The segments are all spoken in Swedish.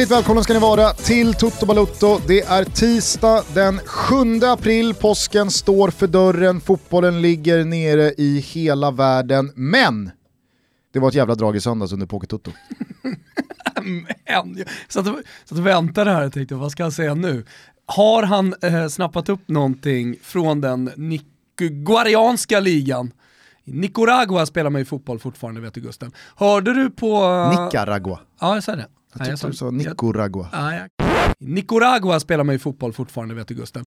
Hjärtligt välkomna ska ni vara till Toto Balutto. Det är tisdag den 7 april, påsken står för dörren, fotbollen ligger nere i hela världen, men det var ett jävla drag i söndags under Poker-Toto. men, jag satt och, satt och väntade här och tänkte, vad ska han säga nu? Har han eh, snappat upp någonting från den nicaraguanska ligan? Nicaragua spelar man ju fotboll fortfarande vet du Gusten. Hörde du på... Nicaragua. Ja, jag sa det. Jag tyckte du sa Nicaragua. Ja, ja. Nicaragua spelar man ju fotboll fortfarande vet du Gusten.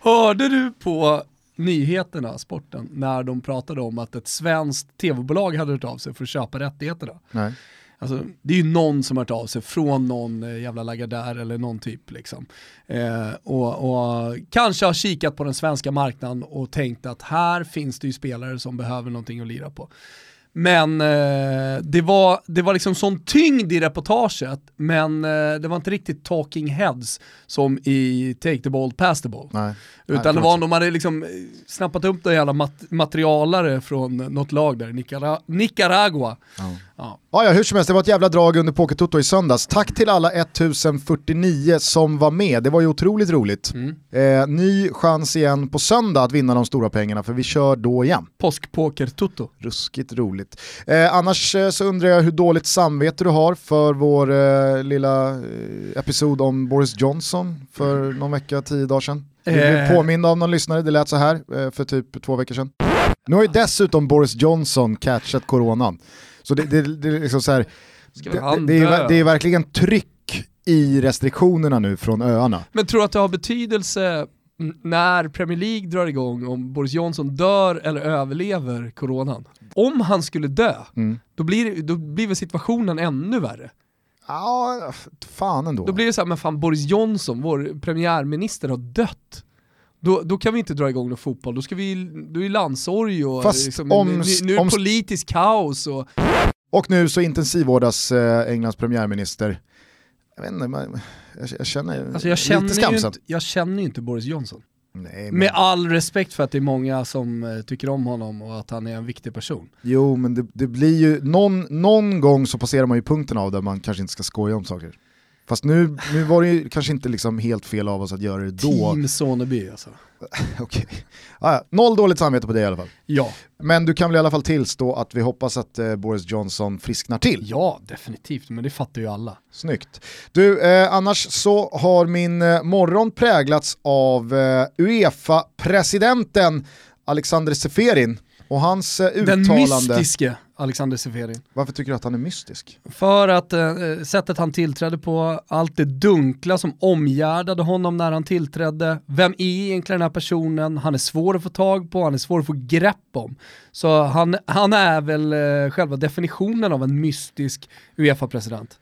Hörde du på nyheterna, sporten, när de pratade om att ett svenskt tv-bolag hade hört av sig för att köpa rättigheterna? Nej. Alltså, det är ju någon som har hört av sig från någon eh, jävla Lagardère eller någon typ. Liksom. Eh, och, och, kanske har kikat på den svenska marknaden och tänkt att här finns det ju spelare som behöver någonting att lira på. Men eh, det, var, det var liksom sån tyngd i reportaget, men eh, det var inte riktigt talking heads som i Take the ball, pass the ball. Nej. Utan Nej, det var, de hade liksom snappat upp det jävla mat materialare från något lag där, Nicara Nicaragua. Ja. Ja. ja, hur som helst, det var ett jävla drag under Pokertoto i söndags. Tack till alla 1049 som var med, det var ju otroligt roligt. Mm. Eh, ny chans igen på söndag att vinna de stora pengarna, för vi kör då igen. Påskpoker-toto. Ruskigt roligt. Eh, annars eh, så undrar jag hur dåligt samvete du har för vår eh, lilla eh, episod om Boris Johnson för någon vecka, tio dagar sedan. Blev eh. påminna av någon lyssnare, det lät så här för typ två veckor sedan. Nu har ju dessutom Boris Johnson catchat coronan. Så det, det, det är liksom så här, det, det, är, det är verkligen tryck i restriktionerna nu från öarna. Men tror du att det har betydelse när Premier League drar igång om Boris Johnson dör eller överlever coronan? Om han skulle dö, mm. då, blir, då blir väl situationen ännu värre? Ja, fan ändå. Då blir det så här, men fan Boris Johnson, vår premiärminister, har dött. Då, då kan vi inte dra igång någon fotboll, då, ska vi, då är det landsorg och Fast liksom, om, nu, nu är det politisk kaos. Och... och nu så intensivvårdas eh, Englands premiärminister. Jag vet inte, jag, jag känner alltså jag känner lite skamset. Jag känner ju inte Boris Johnson. Nej, men... Med all respekt för att det är många som eh, tycker om honom och att han är en viktig person. Jo, men det, det blir ju, någon, någon gång så passerar man ju punkten av där man kanske inte ska skoja om saker. Fast nu, nu var det ju kanske inte liksom helt fel av oss att göra det då. Team Soneby alltså. Okej. Okay. Ah, noll dåligt samvete på det i alla fall. Ja. Men du kan väl i alla fall tillstå att vi hoppas att eh, Boris Johnson frisknar till? Ja, definitivt, men det fattar ju alla. Snyggt. Du, eh, annars så har min eh, morgon präglats av eh, Uefa-presidenten Alexander Seferin och hans eh, uttalande... Den mystiske Alexander Seferin. Varför tycker du att han är mystisk? För att eh, sättet han tillträdde på, allt det dunkla som omgärdade honom när han tillträdde. Vem är egentligen den här personen? Han är svår att få tag på, han är svår att få grepp om. Så han, han är väl eh, själva definitionen av en mystisk Uefa-president.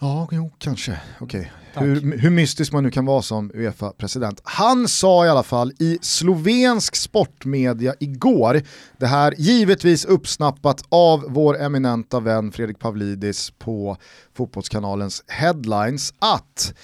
Ja, jo, kanske. Okej. Okay. Hur, hur mystisk man nu kan vara som Uefa-president. Han sa i alla fall i slovensk sportmedia igår, det här givetvis uppsnappat av vår eminenta vän Fredrik Pavlidis på Fotbollskanalens headlines, att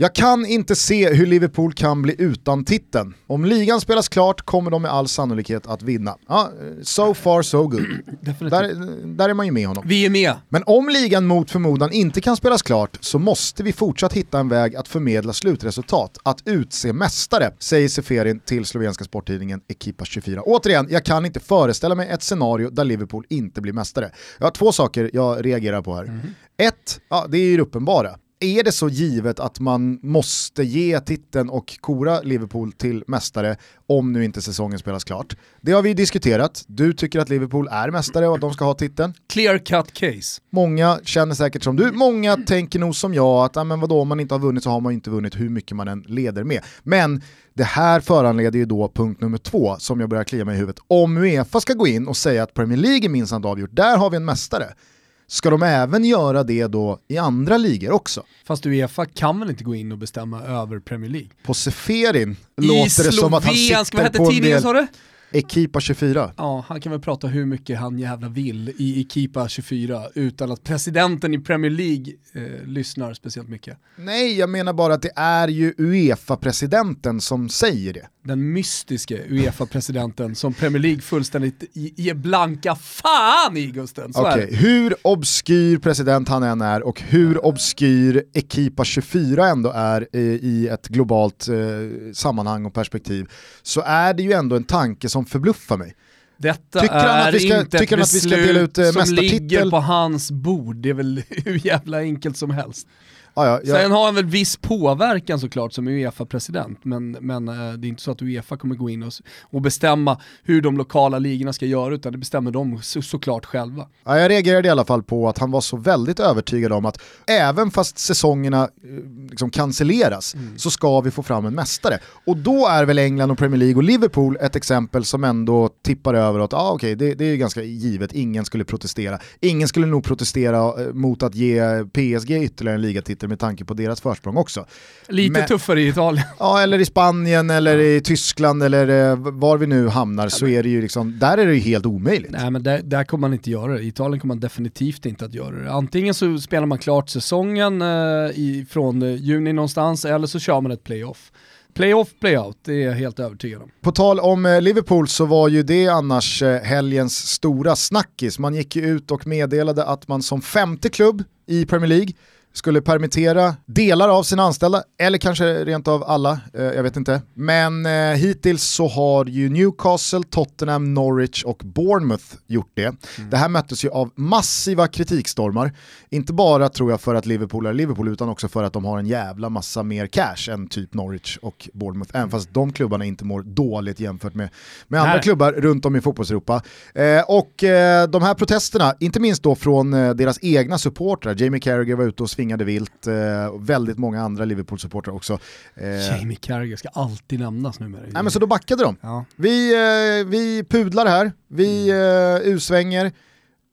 jag kan inte se hur Liverpool kan bli utan titeln. Om ligan spelas klart kommer de med all sannolikhet att vinna. Ja, so far so good. Där, där är man ju med honom. Vi är med. Men om ligan mot förmodan inte kan spelas klart så måste vi fortsatt hitta en väg att förmedla slutresultat, att utse mästare, säger Seferin till slovenska sporttidningen Ekipa 24. Återigen, jag kan inte föreställa mig ett scenario där Liverpool inte blir mästare. Jag har två saker jag reagerar på här. Mm. Ett, ja, det är ju uppenbara är det så givet att man måste ge titeln och kora Liverpool till mästare om nu inte säsongen spelas klart? Det har vi diskuterat. Du tycker att Liverpool är mästare och att de ska ha titeln. Clear cut case. Många känner säkert som du, många tänker nog som jag att ah, men vadå, om man inte har vunnit så har man inte vunnit hur mycket man än leder med. Men det här föranleder ju då punkt nummer två som jag börjar klia mig i huvudet. Om Uefa ska gå in och säga att Premier League är minsann avgjort, där har vi en mästare Ska de även göra det då i andra ligor också? Fast Uefa kan väl inte gå in och bestämma över Premier League? På Seferin I låter det som att han sitter på en del... Sa du? Ekipa 24. Ja, han kan väl prata hur mycket han jävla vill i Ekipa 24 utan att presidenten i Premier League eh, lyssnar speciellt mycket. Nej, jag menar bara att det är ju Uefa-presidenten som säger det. Den mystiske Uefa-presidenten som Premier League fullständigt ger blanka fan i Gusten. okay. Hur obskyr president han än är och hur obskyr Ekipa 24 ändå är i, ett globalt eh, sammanhang och perspektiv så är det ju ändå en tanke som förbluffar mig. Detta tycker är vi ska, inte ett beslut ut, som ligger på hans bord, det är väl hur jävla enkelt som helst. Ja, ja. Sen har han väl viss påverkan såklart som Uefa-president, men, men äh, det är inte så att Uefa kommer gå in och, och bestämma hur de lokala ligorna ska göra, utan det bestämmer de så, såklart själva. Ja, jag reagerade i alla fall på att han var så väldigt övertygad om att även fast säsongerna eh, liksom cancelleras mm. så ska vi få fram en mästare. Och då är väl England och Premier League och Liverpool ett exempel som ändå tippar över att ah, okay, det, det är ganska givet, ingen skulle protestera. Ingen skulle nog protestera eh, mot att ge PSG ytterligare en ligatitel med tanke på deras försprång också. Lite Men, tuffare i Italien. Ja, eller i Spanien eller i Tyskland eller eh, var vi nu hamnar så är det ju liksom, där är det ju helt omöjligt. Nej men där, där kommer man inte göra det, i Italien kommer man definitivt inte att göra det. Antingen så spelar man klart säsongen eh, i, från eh, juni någonstans eller så kör man ett playoff. Playoff, playout, det är jag helt övertygad om. På tal om eh, Liverpool så var ju det annars helgens stora snackis. Man gick ju ut och meddelade att man som femte klubb i Premier League skulle permittera delar av sina anställda, eller kanske rent av alla, eh, jag vet inte. Men eh, hittills så har ju Newcastle, Tottenham, Norwich och Bournemouth gjort det. Mm. Det här möttes ju av massiva kritikstormar, inte bara tror jag för att Liverpool är Liverpool, utan också för att de har en jävla massa mer cash än typ Norwich och Bournemouth, även fast de klubbarna inte mår dåligt jämfört med, med andra klubbar runt om i fotbollseuropa. Eh, och eh, de här protesterna, inte minst då från eh, deras egna supportrar, Jamie Carragher var ute och svingade svingade vilt, eh, väldigt många andra Liverpool-supportrar också. Eh, Jamie Carragher ska alltid nämnas numera. Nej men så då backade de. Ja. Vi, eh, vi pudlar här, vi mm. usvänger,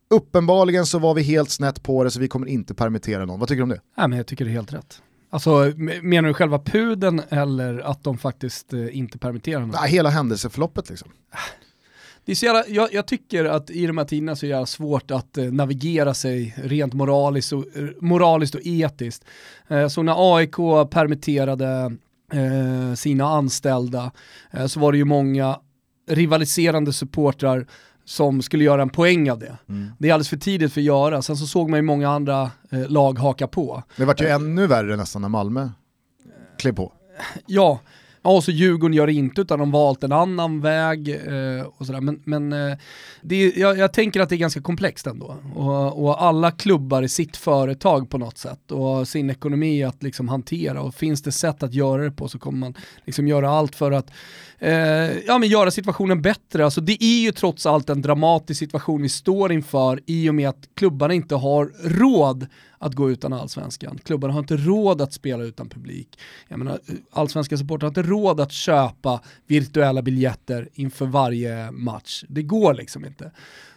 uppenbarligen så var vi helt snett på det så vi kommer inte permittera någon. Vad tycker du om det? Nej men jag tycker det är helt rätt. Alltså menar du själva puden eller att de faktiskt inte permitterar någon? Nej, hela händelseförloppet liksom. Det är så jävla, jag, jag, tycker att i de här tiderna så är det svårt att eh, navigera sig rent moraliskt och, eh, moraliskt och etiskt. Eh, så när AIK permitterade eh, sina anställda eh, så var det ju många rivaliserande supportrar som skulle göra en poäng av det. Mm. Det är alldeles för tidigt för att göra, sen så såg man ju många andra eh, lag haka på. Det vart ju ännu värre nästan när Malmö klev på. Ja, Ja, och så Djurgården gör det inte utan de valt en annan väg eh, och sådär. Men, men eh, det, jag, jag, tänker att det är ganska komplext ändå. Och, och, alla klubbar i sitt företag på något sätt och sin ekonomi att liksom hantera. Och finns det sätt att göra det på så kommer man liksom göra allt för att eh, ja, men göra situationen bättre. Alltså, det är ju trots allt en dramatisk situation vi står inför i och med att klubbarna inte har råd att gå utan allsvenskan. Klubbarna har inte råd att spela utan publik. Jag menar, eh, allsvenska supportrar har inte råd råd att köpa virtuella biljetter inför varje match. Det går liksom inte.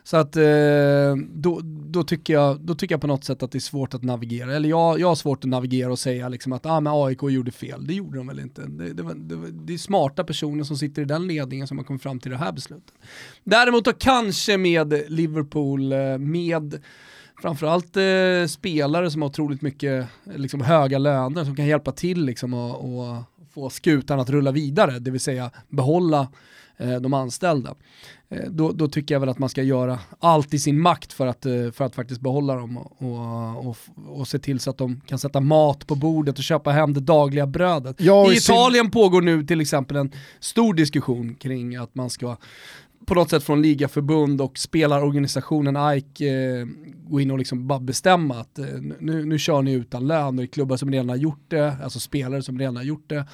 Så att eh, då, då, tycker jag, då tycker jag på något sätt att det är svårt att navigera. Eller jag, jag har svårt att navigera och säga liksom att ah, men AIK gjorde fel. Det gjorde de väl inte. Det, det, var, det, det, är smarta personer som sitter i den ledningen som har kommit fram till det här beslutet. Däremot då kanske med Liverpool, eh, med framförallt eh, spelare som har otroligt mycket liksom, höga löner som kan hjälpa till liksom, och, och få skutan att rulla vidare, det vill säga behålla eh, de anställda. Eh, då, då, tycker jag väl att man ska göra allt i sin makt för att, eh, för att faktiskt behålla dem och, och, och, se till så att de kan sätta mat på bordet och köpa hem det dagliga brödet. Ja, I Italien pågår nu till exempel en stor diskussion kring att man ska på något sätt från ligaförbund och spelarorganisationen AIK eh, gå in och liksom bara bestämma att eh, nu, nu kör ni utan lön och det är klubbar som redan har gjort det, alltså spelare som redan har gjort det.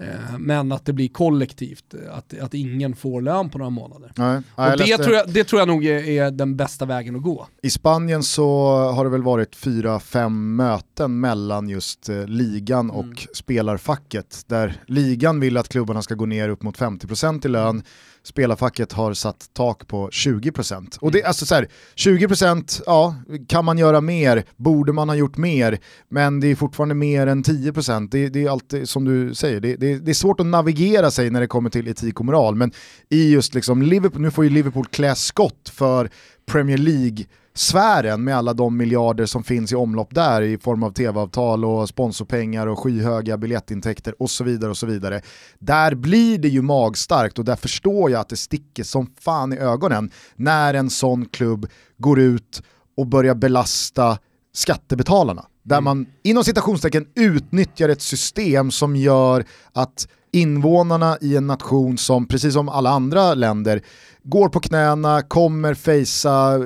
Eh, men att det blir kollektivt, att, att ingen får lön på några månader. Nej, och det, tror jag, det tror jag nog är, är, den bästa vägen att gå. I Spanien så har det väl varit fyra, fem möten mellan just eh, ligan och mm. spelarfacket, där ligan vill att klubbarna ska gå ner upp mot 50% i lön, spelarfacket har satt tak på 20%. Och det, mm. alltså så här, 20%, ja, kan man göra mer? Borde man ha gjort mer? Men det är fortfarande mer än 10%. Det, det är alltid som du säger, det, det, det, är svårt att navigera sig när det kommer till etik och moral. Men i just liksom Liverpool, nu får ju Liverpool klä skott för Premier League sfären med alla de miljarder som finns i omlopp där i form av tv-avtal och sponsorpengar och skyhöga biljettintäkter och så vidare och så vidare. Där blir det ju magstarkt och där förstår jag att det sticker som fan i ögonen när en sån klubb går ut och börjar belasta skattebetalarna. Där mm. man inom citationstecken utnyttjar ett system som gör att invånarna i en nation som, precis som alla andra länder, går på knäna, kommer fejsa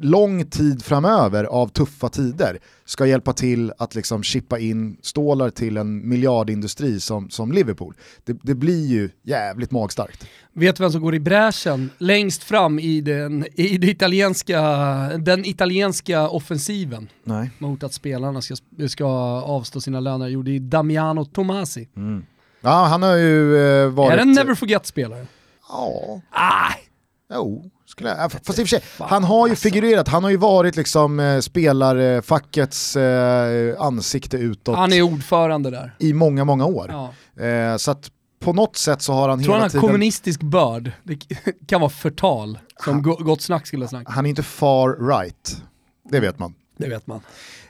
lång tid framöver av tuffa tider, ska hjälpa till att liksom chippa in stålar till en miljardindustri som, som Liverpool. Det, det blir ju jävligt magstarkt. Vet du vem som går i bräschen längst fram i den, i det italienska, den italienska offensiven? Nej. Mot att spelarna ska, ska avstå sina löner. Jo, det är Damiano Tomasi. Mm. Ja, han har ju eh, varit... Är det en never forget-spelare? Ja. Ah. Jo, skulle jag, fast i och för sig, han har ju alltså. figurerat, han har ju varit liksom eh, spelarfackets eh, ansikte utåt. Han är ordförande där. I många, många år. Ja. Eh, så att på något sätt så har han Tror hela han tiden... kommunistisk börd? Det kan vara förtal, som han, gott snack skulle snacka. Han är inte far right, det vet man. Det vet man.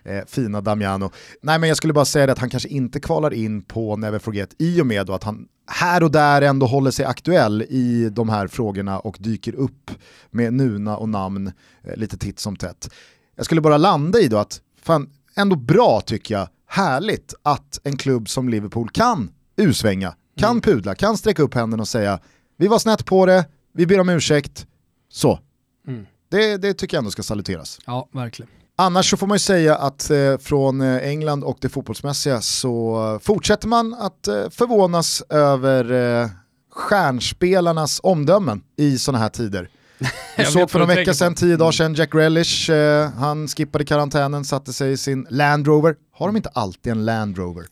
Eh, fina Damiano. Nej men jag skulle bara säga att han kanske inte kvalar in på Never Forget i och med att han här och där ändå håller sig aktuell i de här frågorna och dyker upp med nuna och namn eh, lite titt som tätt. Jag skulle bara landa i då att, fan, ändå bra tycker jag, härligt att en klubb som Liverpool kan usvänga, kan mm. pudla, kan sträcka upp händerna och säga vi var snett på det, vi ber om ursäkt, så. Mm. Det, det tycker jag ändå ska saluteras. Ja, verkligen. Annars så får man ju säga att eh, från eh, England och det fotbollsmässiga så fortsätter man att eh, förvånas över eh, stjärnspelarnas omdömen i sådana här tider. Jag såg för några veckor sedan, tio dagar sedan, Jack Relish, eh, han skippade karantänen, satte sig i sin Land Rover. Har de inte alltid en Land Rover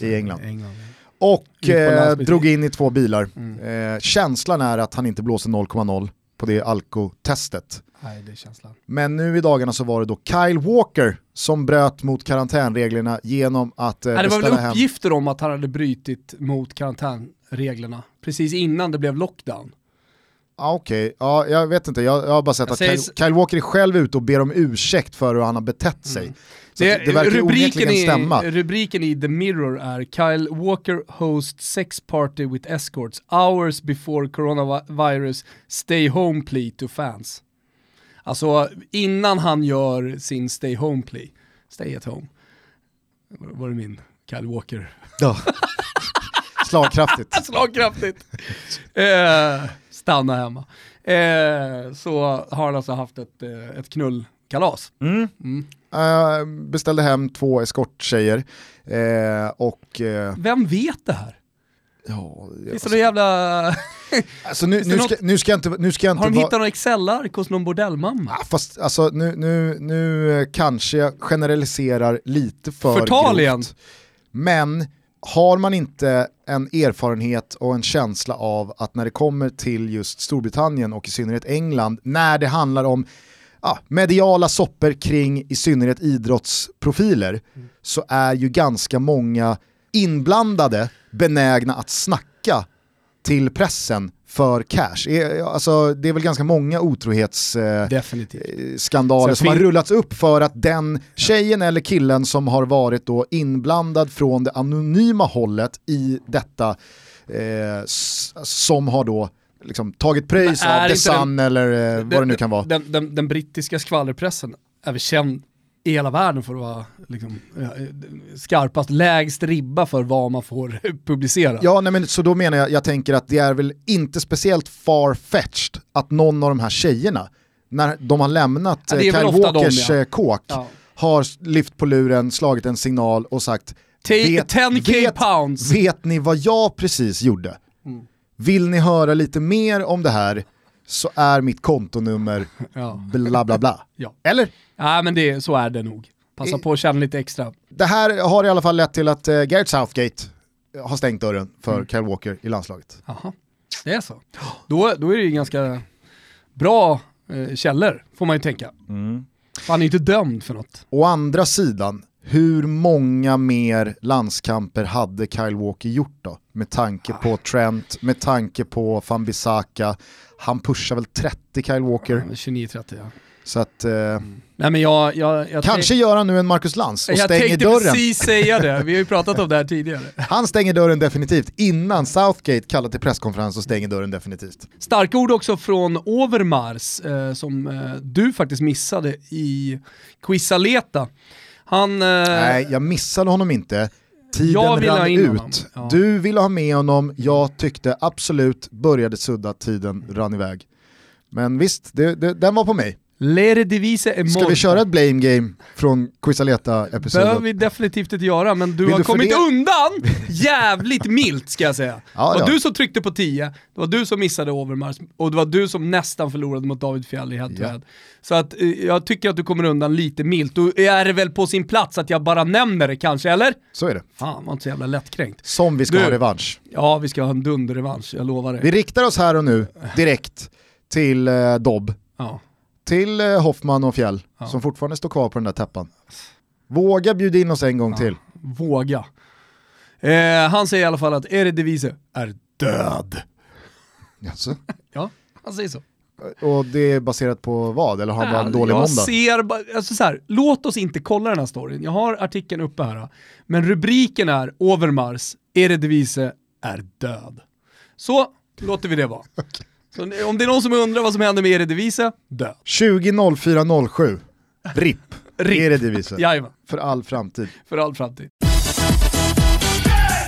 i England? England Och eh, drog in i två bilar. Mm. Eh, känslan är att han inte blåser 0,0 på det alkotestet. Nej, det är känslan. Men nu i dagarna så var det då Kyle Walker som bröt mot karantänreglerna genom att eh, Nej, Det var väl uppgifter hem. om att han hade brutit mot karantänreglerna precis innan det blev lockdown. Ah, Okej, okay. ja, jag vet inte, jag, jag har bara sett jag att säger... Kyle, Kyle, Walker är själv ute och ber om ursäkt för hur han har betett sig. Mm. Det, det, verkar rubriken i, stämma. Rubriken i The Mirror är Kyle Walker host sex party with escorts hours before coronavirus stay home plea to fans. Alltså innan han gör sin stay home plea, stay at home, var det min Kyle Walker. Ja. Slagkraftigt. Slagkraftigt. Eh, stanna hemma. Eh, så har han alltså haft ett, eh, ett knullkalas. Mm. Mm. Uh, beställde hem två eskorttjejer. Uh, och, uh, Vem vet det här? Ja, Finns alltså, det jävla... alltså nu, nu, ska, nu, ska jag inte, nu ska jag inte Har de hittat någon Excel-ark hos någon bordellmamma? Ja, fast alltså, nu, nu, nu kanske jag generaliserar lite för Förtal igen. Men har man inte en erfarenhet och en känsla av att när det kommer till just Storbritannien och i synnerhet England, när det handlar om ja, mediala sopper kring i synnerhet idrottsprofiler, mm. så är ju ganska många inblandade benägna att snacka till pressen för cash. Alltså, det är väl ganska många otrohetsskandaler eh, som har rullats upp för att den tjejen eller killen som har varit då inblandad från det anonyma hållet i detta eh, som har då liksom tagit pröjs av The Sun den, eller eh, vad det nu kan vara. Den, den, den brittiska skvallerpressen är väl känd i hela världen för att vara liksom, skarpast, lägst ribba för vad man får publicera. Ja, nej, men, så då menar jag, jag tänker att det är väl inte speciellt far-fetched att någon av de här tjejerna, när de har lämnat ja, Kyle Walkers de, ja. Eh, kåk, ja. har lyft på luren, slagit en signal och sagt vet, 10k vet, pounds. Vet ni vad jag precis gjorde? Mm. Vill ni höra lite mer om det här så är mitt kontonummer bla bla bla. Ja. Eller? Ja men det, så är det nog. Passa på att känna lite extra. Det här har i alla fall lett till att uh, Garrett Southgate har stängt dörren för mm. Kyle Walker i landslaget. Aha. det är så. Då, då är det ju ganska bra eh, källor, får man ju tänka. Mm. Han är ju inte dömd för något. Å andra sidan, hur många mer landskamper hade Kyle Walker gjort då? Med tanke på Trent, med tanke på van Bissaka. Han pushar väl 30 Kyle Walker. Ja, 29-30 ja. Så att, eh, Nej, men jag, jag, jag kanske gör han nu en Marcus Lantz och jag stänger tänkte dörren. precis säga det, vi har ju pratat om det här tidigare. Han stänger dörren definitivt innan Southgate kallar till presskonferens och stänger dörren definitivt. Starka ord också från Overmars eh, som eh, du faktiskt missade i Quisaleta. Han... Eh, Nej, jag missade honom inte. Tiden Jag rann ut. ja. Du ville ha med honom, jag tyckte absolut började sudda, tiden rann iväg. Men visst, det, det, den var på mig. L'Eredivisie är Ska vi köra ett blame game från Quisaleta-episoden? behöver vi definitivt inte göra, men du Vill har du kommit fördela- undan jävligt milt ska jag säga. Ja, det var ja. du som tryckte på 10, det var du som missade Overmars och det var du som nästan förlorade mot David Fjäll i head Ja. Så att eh, jag tycker att du kommer undan lite milt. Då är det väl på sin plats att jag bara nämner det kanske, eller? Så är det. Fan, var inte så jävla lättkränkt. Som vi ska Du. ha revansch. Ja, vi ska ha en dunderrevansch, jag lovar det. Vi riktar oss här och nu direkt till eh, Dobb, Ja. Till eh, Hoffman och Fjäll, Ja. som fortfarande står kvar på den där täppan. Våga bjuda in oss en gång till. Våga. Eh, han säger i alla fall att Eredivisie är död. Jaså? Ja, han säger så. Och det är baserat på vad? Eller har han bara en dålig jag måndag? ser alltså så här, låt oss inte kolla den här storyn. Jag har artikeln uppe här. Men rubriken är Overmars, Eredivisie är död. Så låter vi det vara. Så om det är någon som undrar vad som händer med Eredivisie, död. 20.04.07. RIP. RIP. Eredivisie. Jajamän, För all framtid. för all framtid.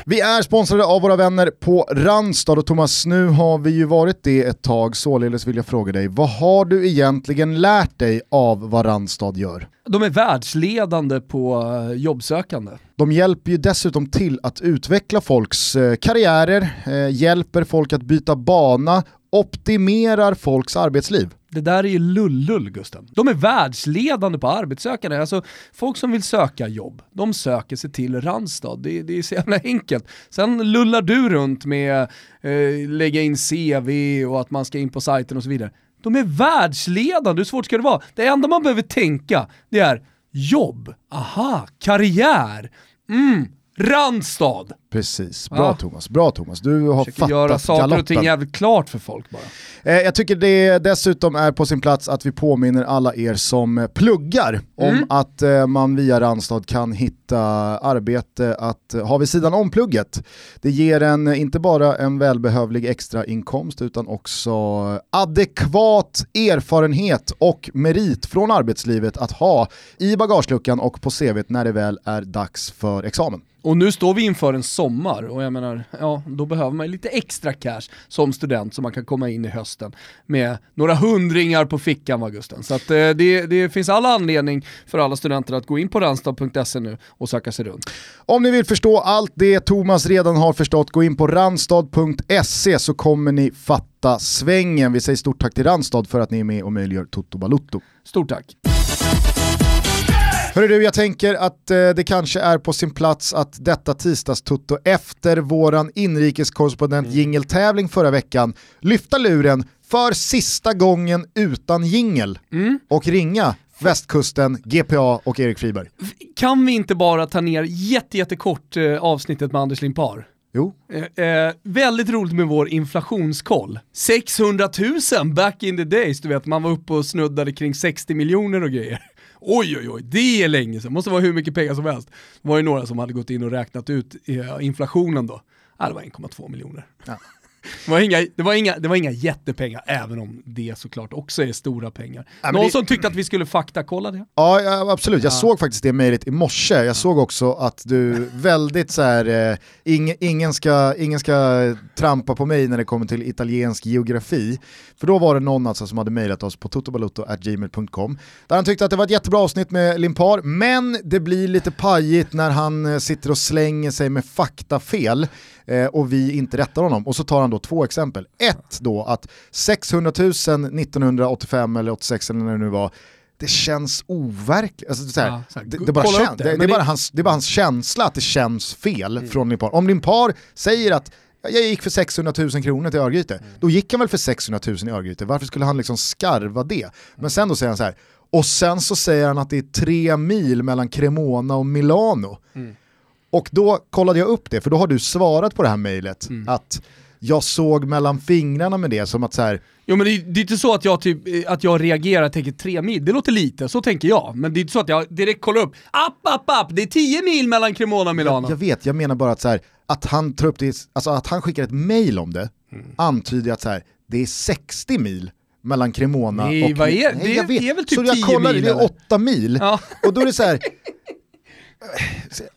Vi är sponsrade av våra vänner på Randstad och Thomas, nu har vi ju varit det ett tag, således vill jag fråga dig, vad har du egentligen lärt dig av vad Randstad gör? De är världsledande på eh, jobbsökande. De hjälper ju dessutom till att utveckla folks eh, karriärer, eh, hjälper folk att byta bana, optimerar folks arbetsliv. Det där är ju lullull Gusten. De är världsledande på arbetssökande. Alltså folk som vill söka jobb, de söker sig till Randstad. Det, det är så jävla enkelt. Sen lullar du runt med eh, lägga in CV och att man ska in på sajten och så vidare. De är världsledande, hur svårt ska det vara? Det enda man behöver tänka, det är jobb, aha, karriär, mm, Randstad. Precis, bra Ja. Thomas, bra Thomas. Du har Försöker göra fattat saker och ting jävligt klart för folk bara. Eh, jag tycker det dessutom är på sin plats att vi påminner alla er som eh, pluggar om Mm. att eh, man via Randstad kan hitta arbete att eh, ha vid sidan om plugget. Det ger en eh, inte bara en välbehövlig extra inkomst utan också adekvat erfarenhet och merit från arbetslivet att ha i bagageluckan och på CVt när det väl är dags för examen. Och nu står vi inför en sommar och jag menar, ja, då behöver man lite extra cash som student så man kan komma in i hösten med några hundringar på fickan va Gusten. Så att, eh, det, det finns alla anledning för alla studenter att gå in på randstad.se nu och söka sig runt. Om ni vill förstå allt det Thomas redan har förstått, gå in på randstad.se så kommer ni fatta svängen. Vi säger stort tack till Randstad för att ni är med och möjliggör Toto Balutto. Stort tack. Hörru du, jag tänker att eh, det kanske är på sin plats att detta tisdagstutto efter våran inrikeskorrespondent jingeltävling förra veckan lyfta luren för sista gången utan jingel och ringa västkusten, GPA och Erik Friberg. Kan vi inte bara ta ner jätte, jättekort eh, avsnittet med Anders Limpar? Jo, Eh, eh, väldigt roligt med vår inflationskoll. 600 000 back in the days, du vet man var uppe och snuddade kring 60 miljoner och grejer. Oj oj oj, det är länge sedan, måste vara hur mycket pengar som helst. Det var ju några som hade gått in och räknat ut eh, inflationen då. Ja, det var 1,2 miljoner. Ja. Det, var inga, det, var inga, det var inga jättepengar, även om det såklart också är stora pengar. men Någon det- som tyckte att vi skulle faktakolla det? Ja, ja absolut. Jag såg faktiskt det mejlet i morse. Jag såg också att du väldigt så här, eh, ing, ingen, ska, ingen ska trampa på mig när det kommer till italiensk geografi. För då var det någon alltså som hade mejlat oss på totobalutto.gmail.com där han tyckte att det var ett jättebra avsnitt med Limpar, men det blir lite pajigt när han eh, sitter och slänger sig med faktafel eh, och vi inte rättar honom. Och så tar han då två exempel. Ett då att 600 000 1985 eller 86 eller när det nu var, det känns overkligt. Alltså, Ja, det, det, bara kolla upp kän, det, det, det, men är bara hans, det är bara hans känsla att det känns fel från Limpar. Om Limpar säger att "Ja, jag gick för 600 000 kronor till Örgryte, då gick han väl för 600 000 i Örgryte, varför skulle han liksom skarva det? Men sen då säger han så här, och sen så säger han att det är tre mil mellan Cremona och Milano. Och då kollade jag upp det, för då har du svarat på det här mejlet att jag såg mellan fingrarna med det som att så här, Jo men det, det är inte så att jag, typ, att jag reagerar och tänker tre mil, det låter lite, så tänker jag. Men det är inte så att jag direkt kollar upp, app, app, app, det är 10 mil mellan Cremona och Milano. jag, jag vet, jag menar bara att så här, att han tar upp det, alltså att han skickar ett mail om det, Mm. antyder att så här, det är 60 mil mellan Cremona Nej, och... vad är- Nej, det jag vet. är väl typ Så jag 10 kollade, mil, det är? 8 mil, Ja. och då är det så här.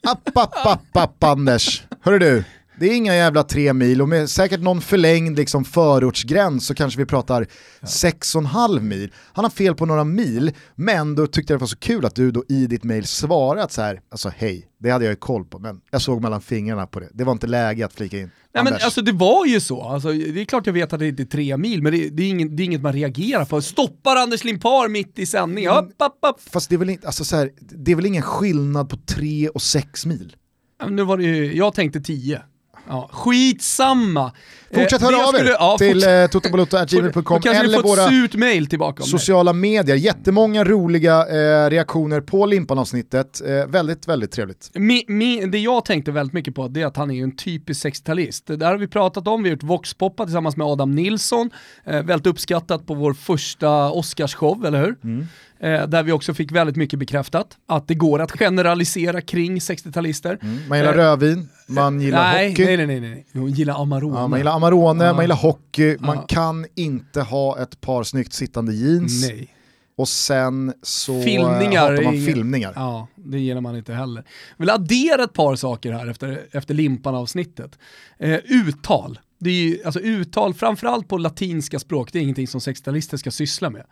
App, app, app, app Anders. Hörru du, det är inga jävla tre mil och med säkert någon förlängd liksom förortsgräns så kanske vi pratar sex och en halv mil. Han har fel på några mil, men då tyckte jag det var så kul att du då i ditt mail svarat så här, alltså hej, det hade jag ju koll på, men jag såg mellan fingrarna på det. Det var inte läge att flika in. Nej men Anders. alltså det var ju så, alltså, det är klart jag vet att det inte är tre mil, men det, det, är, inget, det är inget man reagerar på. Stoppar Anders Limpar mitt i sändning, Mm. upp, upp, upp. Fast det är, väl inte, alltså så här, det är väl ingen skillnad på tre och sex mil? Ja, men Nu var det ju, jag tänkte tio. Ja, skitsamma. Fortsätt Eh, höra av er skulle- ja, till eh, totobalotto.gmail.com eller våra sociala medier. Jättemånga roliga eh, reaktioner på Limpan-avsnittet. Eh, väldigt, väldigt trevligt. Mi, mi, det jag tänkte väldigt mycket på det är att han är en typisk 60-talist. Det där har vi pratat om, vi har gjort Voxpoppa tillsammans med Adam Nilsson, eh, väldigt uppskattat på vår första Oscarsshow, eller hur? Mm. Eh, där vi också fick väldigt mycket bekräftat, att det går att generalisera kring 60-talister. Man gillar Eh, rödvin, man gillar nej, hockey, nej, nej, nej, nej, hon gillar Amarone. Ja, man gillar Amarone, Ja. man gillar hockey, man kan inte ha ett par snyggt sittande jeans Nej. och sen så Filmningar hatar man filmningar. Ja, det gillar man inte heller. Jag vill addera ett par saker här efter, efter Limpan-avsnittet. Eh, uttal. Det är ju, alltså uttal, framförallt på latinska språk, det är ingenting som 60-talister ska syssla med.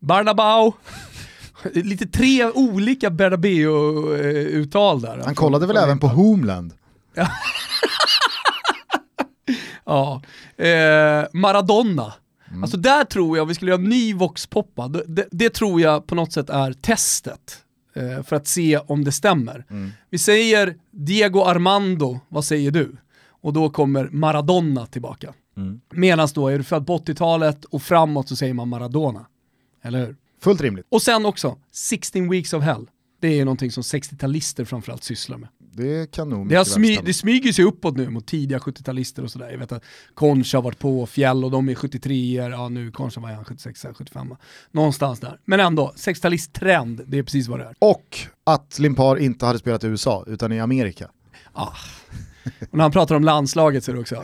Barnabao, lite tre olika Bernabeu-uttal där. Han kollade väl även på Homeland? Ja. Eh, Maradona. Alltså där tror jag, vi skulle göra en ny Voxpoppa, det, det, det tror jag på något sätt är testet. Eh, för att se om det stämmer. Vi säger Diego Armando, vad säger du? Och då kommer Maradona tillbaka. Medan då är du född på 80-talet och framåt så säger man Maradona. Eller hur? Fullt rimligt. Och sen också, 16 weeks of hell. Det är ju någonting som 60-talister framförallt sysslar med. Det kan nog Det, smy, det smyger sig uppåt nu mot tidiga 70-talister och sådär. Jag vet att Concha har varit på, Fjäll och de är 73 er ja nu Concha var han 76 75 Någonstans där. Men ändå, 60-talist-trend, det är precis vad det är. Och att Limpar inte hade spelat i USA, utan i Amerika. Ah. Och när han pratar om landslaget så är det också eh,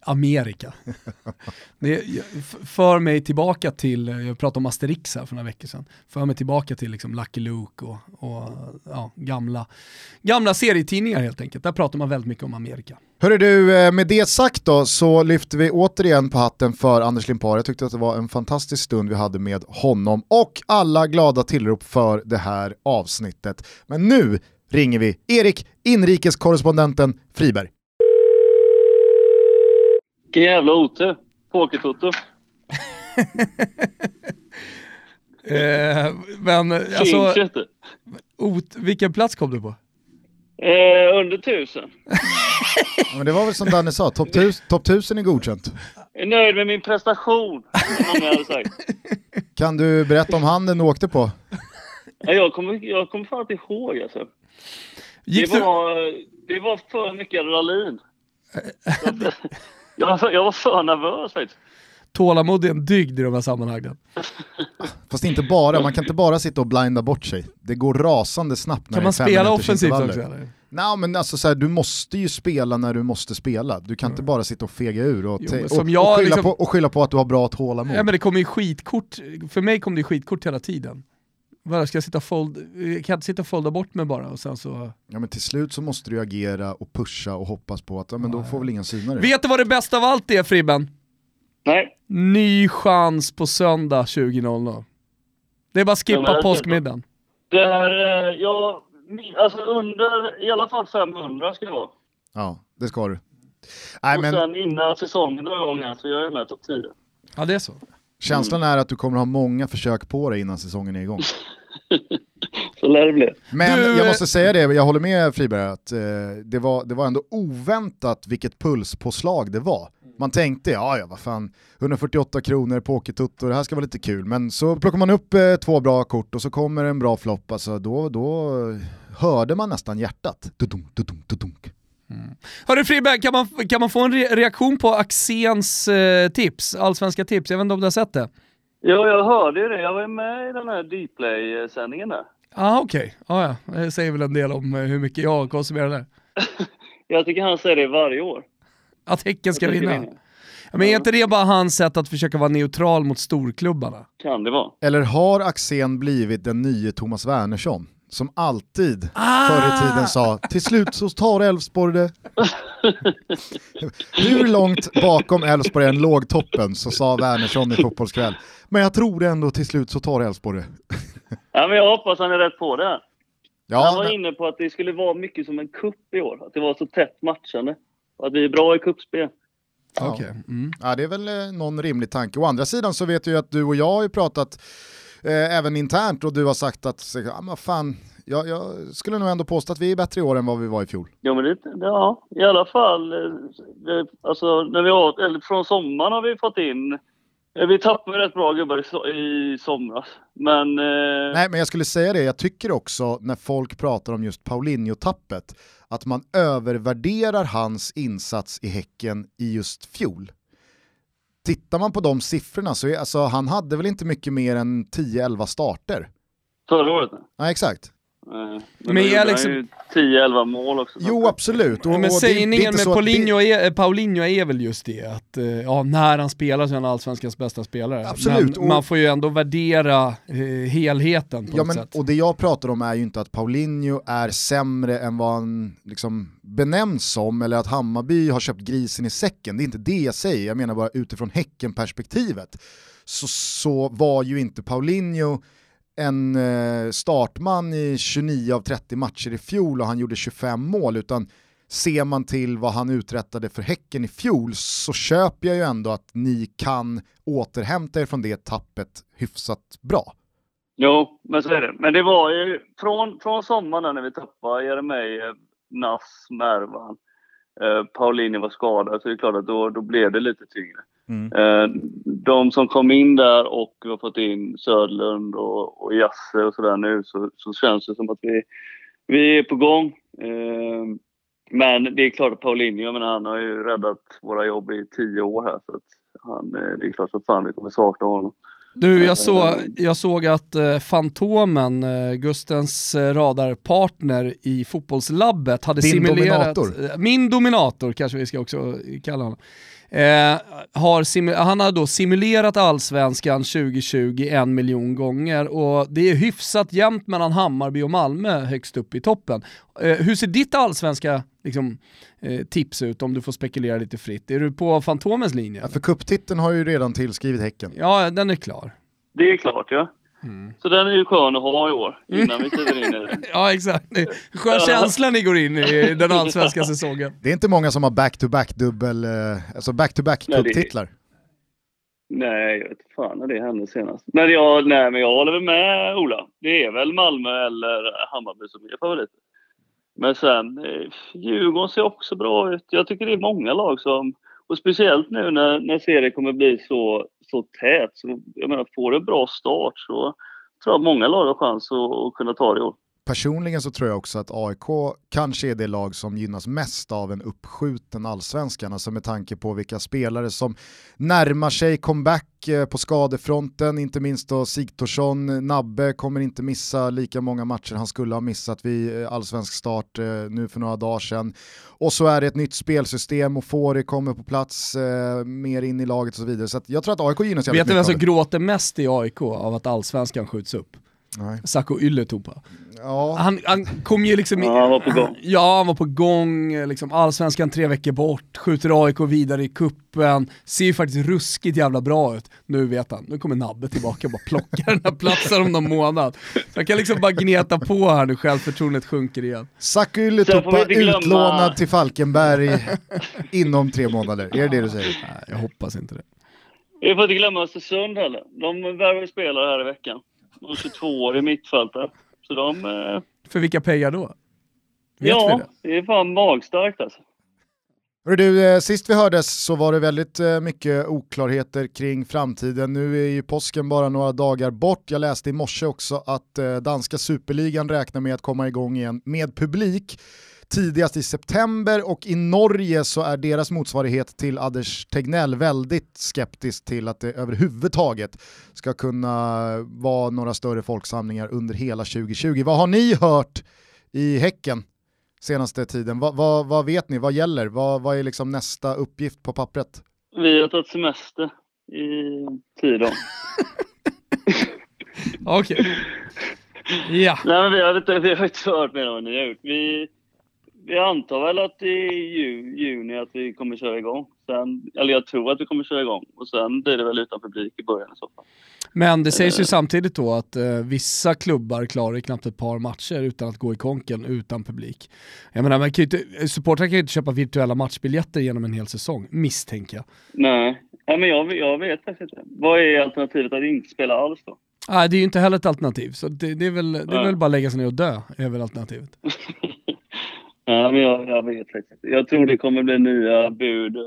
Amerika. Det för mig tillbaka till, jag pratade om Asterix här för några veckor sedan, för mig tillbaka till liksom Lucky Luke och, och ja, gamla, gamla serietidningar helt enkelt. Där pratar man väldigt mycket om Amerika. Hörru du, eh, med det sagt då så lyfter vi återigen på hatten för Anders Limpar. Jag tyckte att det var en fantastisk stund vi hade med honom och alla glada tillrop för det här avsnittet. Men nu ringer vi Erik, inrikeskorrespondenten Friberg. Vilken jävla otur. Pokertoto. Eh, men alltså, ot, vilken plats kom du på? Eh, under tusen. Ja, men det var väl som Danne sa, topp 1000 top 1000 är godkänt. Jag är nöjd med min prestation. Som många hade sagt. Kan du berätta om handen du åkte på? Ja, Jag kommer, jag kommer fan inte ihåg alltså. Gick det, du, var, det var för mycket adrenalin. Jag, var- jag var för nervös faktiskt. tålamod är en dygd i de här sammanhangen. Fast inte bara, man kan inte bara sitta och blinda bort sig. Det går rasande snabbt när Kan det är man spela offensivt också eller? Nej men alltså så här, du måste ju spela när du måste spela. Du kan inte bara sitta och fega ur och, Jo, och, jag och, skylla liksom- på, och skylla på att du har bra tålamod. Ja men det kommer ju skitkort, för mig kom det skitkort hela tiden. Vad ska jag sitta och fold, jag kan inte sitta och folda bort mig bara och sen så... Ja men till slut så måste du agera och pusha och hoppas på att ja, men då får väl ingen syna det. Vet du vad det bästa av allt är Fribben? Nej, Ny chans på söndag 20.00. Det är bara att Ja, skippa påskmiddagen. det här, eh, min- alltså under i alla fall 500 ska det vara. Ja, det ska du. Nej och men sen innan säsongen drar igång här så jag är med topp 10. Ja det är så. Känslan är att du kommer ha många försök på dig innan säsongen är igång. Så lär det bli. Men Du, jag måste säga det, jag håller med Friberg att eh, det, var, det var ändå oväntat vilket pulspåslag det var. Man tänkte, ja ja vad fan, 148 kronor pokertutto, det här ska vara lite kul. Men så plockar man upp eh, två bra kort och så kommer en bra flopp, alltså då, då hörde man nästan hjärtat. Dudum, dudum, dudunk. Mm. Hörru Fribbe, kan man, kan man få en re reaktion på Axéns eh, tips, allsvenska tips? Jag vet inte om du har sett det? Ja, jag hörde ju det. Jag var med i den här Dplay-sändningen där. Ah, okej. Okay. Ah, ja, det säger väl en del om eh, hur mycket jag konsumerar där. jag tycker han säger det varje år. Att Häcken ska vinna? vinna. Men är inte det bara hans sätt att försöka vara neutral mot storklubbarna? Kan det vara. Eller har Axén blivit den nye Thomas Wernersson? Som alltid ah! förr i tiden sa, till slut så tar Elfsborg det. Hur långt bakom Elfsborg än låg toppen så sa Wernersson i Fotbollskväll. Men jag tror ändå till slut så tar Elfsborg det. ja, men jag hoppas han är rätt på det. Ja, han var inne på att det skulle vara mycket som en kupp i år. Att det var så tätt matchande. Och att vi är bra i kuppspel. Ja. Okay. Mm. ja, det är väl eh, någon rimlig tanke. Å andra sidan så vet jag ju att du och jag har ju pratat eh, även internt och du har sagt att ja, men fan, jag, jag, skulle nog ändå påstå att vi är bättre i år än vad vi var i fjol. Ja, men det, ja i alla fall. Eh, alltså, när vi har, eller från sommaren har vi fått in eh, vi tappade rätt bra gubbar i, somras. Men, eh... Nej, men jag skulle säga det, jag tycker också när folk pratar om just Paulinho-tappet, att man övervärderar hans insats i Häcken i just fjol. Tittar man på de siffrorna så är, alltså, han hade väl inte mycket mer än 10-11 starter. Förra året? Nej, exakt. Men, men är liksom... 10-11 mål också. Jo absolut. Och, men sägningen med Paulinho, det... är, Paulinho är väl just det, att eh, ja, när han spelar så är han allsvenskans bästa spelare. Absolut. Men man får ju ändå värdera eh, helheten på ja, men, sätt. Och det jag pratar om är ju inte att Paulinho är sämre än vad han liksom benämns som, eller att Hammarby har köpt grisen i säcken. Det är inte det jag säger, jag menar bara utifrån Häcken-perspektivet. Så, så var ju inte Paulinho en eh, startman i 29 av 30 matcher i fjol och han gjorde 25 mål, utan ser man till vad han uträttade för Häcken i fjol så köper jag ju ändå att ni kan återhämta er från det tappet hyfsat bra. Jo, men så är det. Men det var ju från, från sommaren när vi tappade Jeremejeff, Nass, Mervan, eh, Paulinho var skadad, så det är klart att då, då blev det lite tyngre. Mm. Eh, de som kom in där och vi har fått in Söderlund och, och Jasse och sådär nu så, så känns det som att vi, vi är på gång. Eh, men det är klart att Paulinho, men han har ju räddat våra jobb i tio år här så att han, eh, det är klart som fan vi kommer sakna honom. Du, jag, så, jag såg att eh, Fantomen, eh, Gustens eh, radarpartner i fotbollslabbet, hade Din simulerat... Dominator. Min dominator kanske vi ska också kalla honom. Eh, har han har då simulerat allsvenskan 2020 en miljon gånger och det är hyfsat jämnt mellan Hammarby och Malmö högst upp i toppen. Eh, hur ser ditt allsvenska liksom, eh, tips ut om du får spekulera lite fritt? Är du på Fantomens linje? Ja, för kupptiteln har ju redan tillskrivit Häcken. Ja, den är klar. Det är klart ja. Mm. Så den är ju skön att ha i år, innan vi kliver in i det. ja exakt, skön känsla ni går in i den allsvenska säsongen. Det är inte många som har back-to-back dubbel, eh, alltså back-to-back cuptitlar. Nej, jag vet fan när det hände senast. Men jag, nej, men jag håller väl med Ola. Det är väl Malmö eller Hammarby som är favoriter. Men sen, eh, Djurgården ser också bra ut. Jag tycker det är många lag som, och speciellt nu när, när serien kommer bli så så tät. Så jag menar, får du en bra start så tror jag många lag har chans att, att kunna ta det i år. Personligen så tror jag också att AIK kanske är det lag som gynnas mest av en uppskjuten allsvenskan, alltså med tanke på vilka spelare som närmar sig comeback eh, på skadefronten, inte minst då Sigthorsson, Nabbe kommer inte missa lika många matcher han skulle ha missat vid eh, allsvensk start eh, nu för några dagar sedan. Och så är det ett nytt spelsystem och Fori kommer på plats mer in i laget och så vidare. Så jag tror att AIK gynnas jävligt Vet du vem som gråter mest i AIK av att allsvenskan skjuts upp? Nej. Sacco Ylätupa. Ja. Han, han kom ju liksom... Ja, han var på gång. Ja, han var på gång, liksom allsvenskan tre veckor bort, skjuter AIK vidare i kuppen ser ju faktiskt ruskigt jävla bra ut. Nu vet han, nu kommer Nabbe tillbaka och bara plockar den här platsen om någon månad. Så han kan liksom bara gneta på här nu, självförtroendet sjunker igen. Sacco Ylätupa utlånad till Falkenberg inom tre månader, är det det du säger? Nej, jag hoppas inte det. Vi får inte glömma Östersund heller. De värvar spelare här i veckan. De 22 år i mittfältet. Så de... Eh... För vilka pengar då? Vet ja, det? det är fan magstarkt alltså. Du, eh, sist vi hördes så var det väldigt eh, mycket oklarheter kring framtiden. Nu är ju påsken bara några dagar bort. Jag läste i morse också att eh, danska superligan räknar med att komma igång igen med publik tidigast i september och i Norge så är deras motsvarighet till Anders Tegnell väldigt skeptisk till att det överhuvudtaget ska kunna vara några större folksamlingar under hela 2020. Vad har ni hört i Häcken senaste tiden? Vad, vad, vad vet ni? Vad gäller? Vad, vad är liksom nästa uppgift på pappret? Vi har tagit semester i tio dagar. Okej. Ja. Nej, men vi har inte, vi har inte hört mer än vad ni har gjort. Vi, vi antar väl att i ju, juni att vi kommer köra igång. Sen, eller jag tror att vi kommer köra igång och sen blir det väl utan publik i början i så fall. Men det sägs ju samtidigt då att eh, vissa klubbar klarar knappt ett par matcher utan att gå i konken utan publik. Jag menar, man kan ju inte, supportrar kan ju inte köpa virtuella matchbiljetter genom en hel säsong, misstänker jag. Nej, Nej men jag, jag vet faktiskt inte. Vad är alternativet att inte spela alls då? Nej, det är ju inte heller ett alternativ, så det, det är, väl, det är väl bara att lägga sig ner och dö, är väl alternativet. Ja, men jag, jag vet faktiskt inte. Jag tror det kommer bli nya bud eh,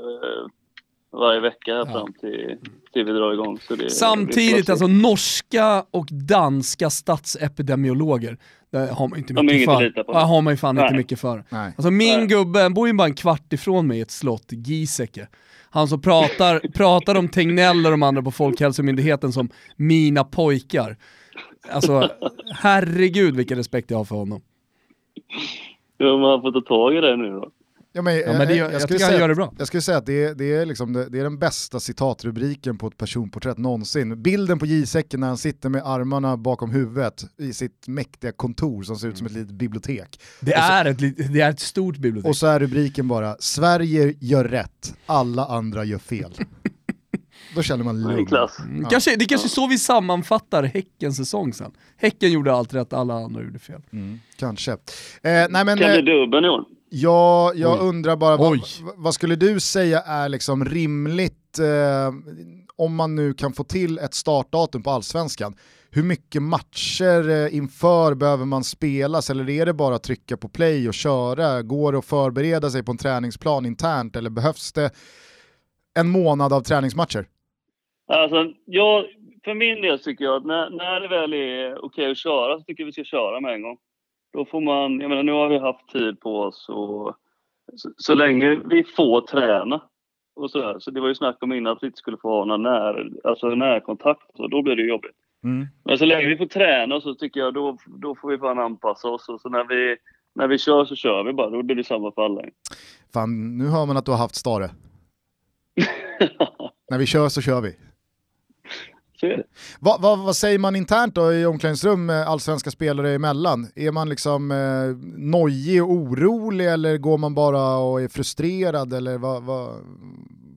varje vecka här Ja. fram till, till vi drar igång. Så det, Samtidigt, får alltså norska och danska statsepidemiologer, det har man inte mycket att för. Ja, har man ju fan inte Nej. mycket för. Nej. Alltså min Nej. gubbe, han bor ju bara en kvart ifrån mig i ett slott, Giesecke. Han som pratar, pratar om Tegnell och de andra på Folkhälsomyndigheten som mina pojkar. Alltså herregud vilken respekt jag har för honom. Ja, man får ta tag i det nu då. Ja, men, Ja, men det, jag, jag, skulle tycker han säga- gör det bra. Jag skulle säga att det är, det, är liksom, det, det är den bästa citatrubriken på ett personporträtt någonsin. Bilden på J-säcken när han sitter med armarna bakom huvudet i sitt mäktiga kontor som ser ut som ett litet bibliotek. Det är, ett, det är ett stort bibliotek. Och så är rubriken bara “Sverige gör rätt, alla andra gör fel”. Då känner man Det är lugn. klass. Mm, kanske, det är kanske så vi sammanfattar Häckens säsong sen. Häcken gjorde allt rätt, alla andra gjorde fel. Mm, kanske. Eh, nej men, Kan eh, bli dubbeln i år. jag, jag undrar bara, vad, Oj. vad skulle du säga är liksom rimligt eh, om man nu kan få till ett startdatum på allsvenskan? Hur mycket matcher eh, inför behöver man spelas eller är det bara att trycka på play och köra? Går det att förbereda sig på en träningsplan internt eller behövs det en månad av träningsmatcher? Alltså, jag, för min del tycker jag att när, när det väl är okej att köra så tycker jag vi ska köra med en gång. Då får man, jag menar nu har vi haft tid på oss och så, så länge vi får träna och sådär. Så det var ju snack om innan att vi inte skulle få ha någon när, alltså närkontakt så då blir det jobbigt. Men så länge vi får träna så tycker jag då, då får vi fan anpassa oss och så när vi, när vi kör så kör vi bara. Då blir det samma för alla. Fan, nu hör man att du har haft Stare. När vi kör så kör vi. Så är det. Vad, vad, vad säger man internt då i omklädningsrum allsvenska spelare emellan? Är man liksom eh, nojig och orolig eller går man bara och är frustrerad eller vad, vad,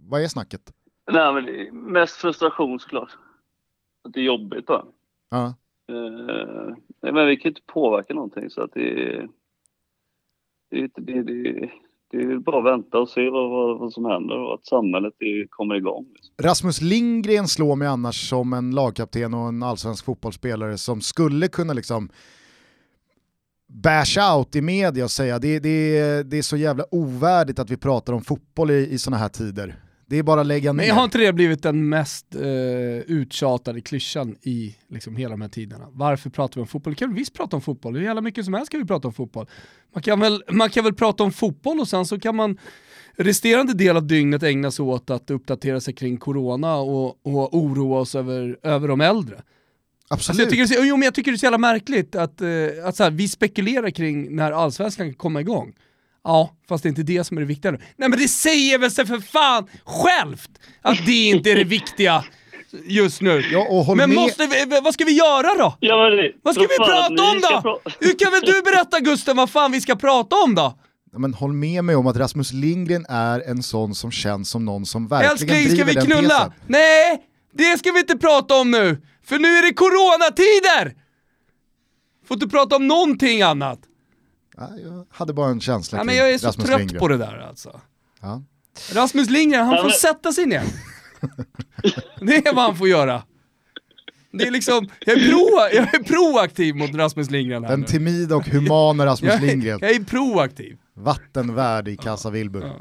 vad är snacket? Nej men mest frustration såklart. Att det är jobbigt bara. Ja. Nej, men vi kan ju inte påverka någonting så att det är... Det det, det, det är bara att vänta och se vad, vad, vad som händer och att samhället är, kommer igång. Liksom. Rasmus Lindgren slår mig annars som en lagkapten och en allsvensk fotbollsspelare som skulle kunna liksom bash out i media och säga det, det, det är så jävla ovärdigt att vi pratar om fotboll i, i sådana här tider. Det är bara att lägga ner. Men har inte det blivit den mest eh, uttjatade klyschan i liksom, hela de här tiderna? Varför pratar vi om fotboll? Vi kan visst prata om fotboll, hur jävla mycket som helst kan vi prata om fotboll. Man kan, väl, man kan väl prata om fotboll och sen så kan man resterande del av dygnet ägna sig åt att uppdatera sig kring corona och, och oroa oss över, över de äldre. Absolut. Alltså jag, tycker det, jo, men jag tycker det är så jävla märkligt att, eh, att så här, vi spekulerar kring när allsvenskan kan komma igång. Ja, fast det är inte det som är det viktiga. nu. Nej men det säger väl sig för fan självt att det inte är det viktiga just nu. Ja, men med. måste vi, vad ska vi göra då? Ja, men Vad ska vi prata om ska då? pra- Hur kan väl du berätta Gusten vad fan vi ska prata om då? Ja, Men håll med mig om att Rasmus Lindgren är en sån som känns som någon som verkligen Älskling, ska driver vi den knulla? tesen. Nej, det ska vi inte prata om nu! För nu är det coronatider! Får inte prata om någonting annat. Ja, jag hade bara en känsla Ja, men jag är så Rasmus trött Lindgren. på det där alltså. Ja. Rasmus Lindgren, han Ja, får men- sätta sig ner. Det är vad han får göra. Det är liksom, jag är, pro, jag är proaktiv mot Rasmus Lindgren här Den timida och humana Rasmus jag, Lindgren. är, jag är proaktiv. Vattenvärd i Casa Wilbur.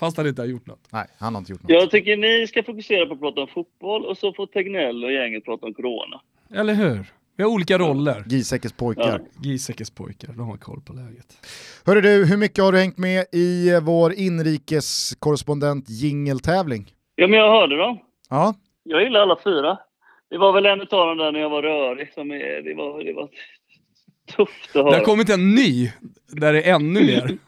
Fast han inte har gjort något. Nej, han har inte gjort något. Jag tycker ni ska fokusera på att prata om fotboll och så får Tegnell och gänget prata om corona. Eller hur? Vi har olika roller. Giesecke pojkar. Ja. Giesecke pojkar, de har koll på läget. Hörru du, hur mycket har du hängt med i vår inrikeskorrespondent jingeltävling? Ja, men jag hörde dem. Ja, Jag gillar alla fyra. Det var väl en av dem där när jag var rörig som är, det var, det var tufft att Det har höra. kommit en ny, där det är ännu mer.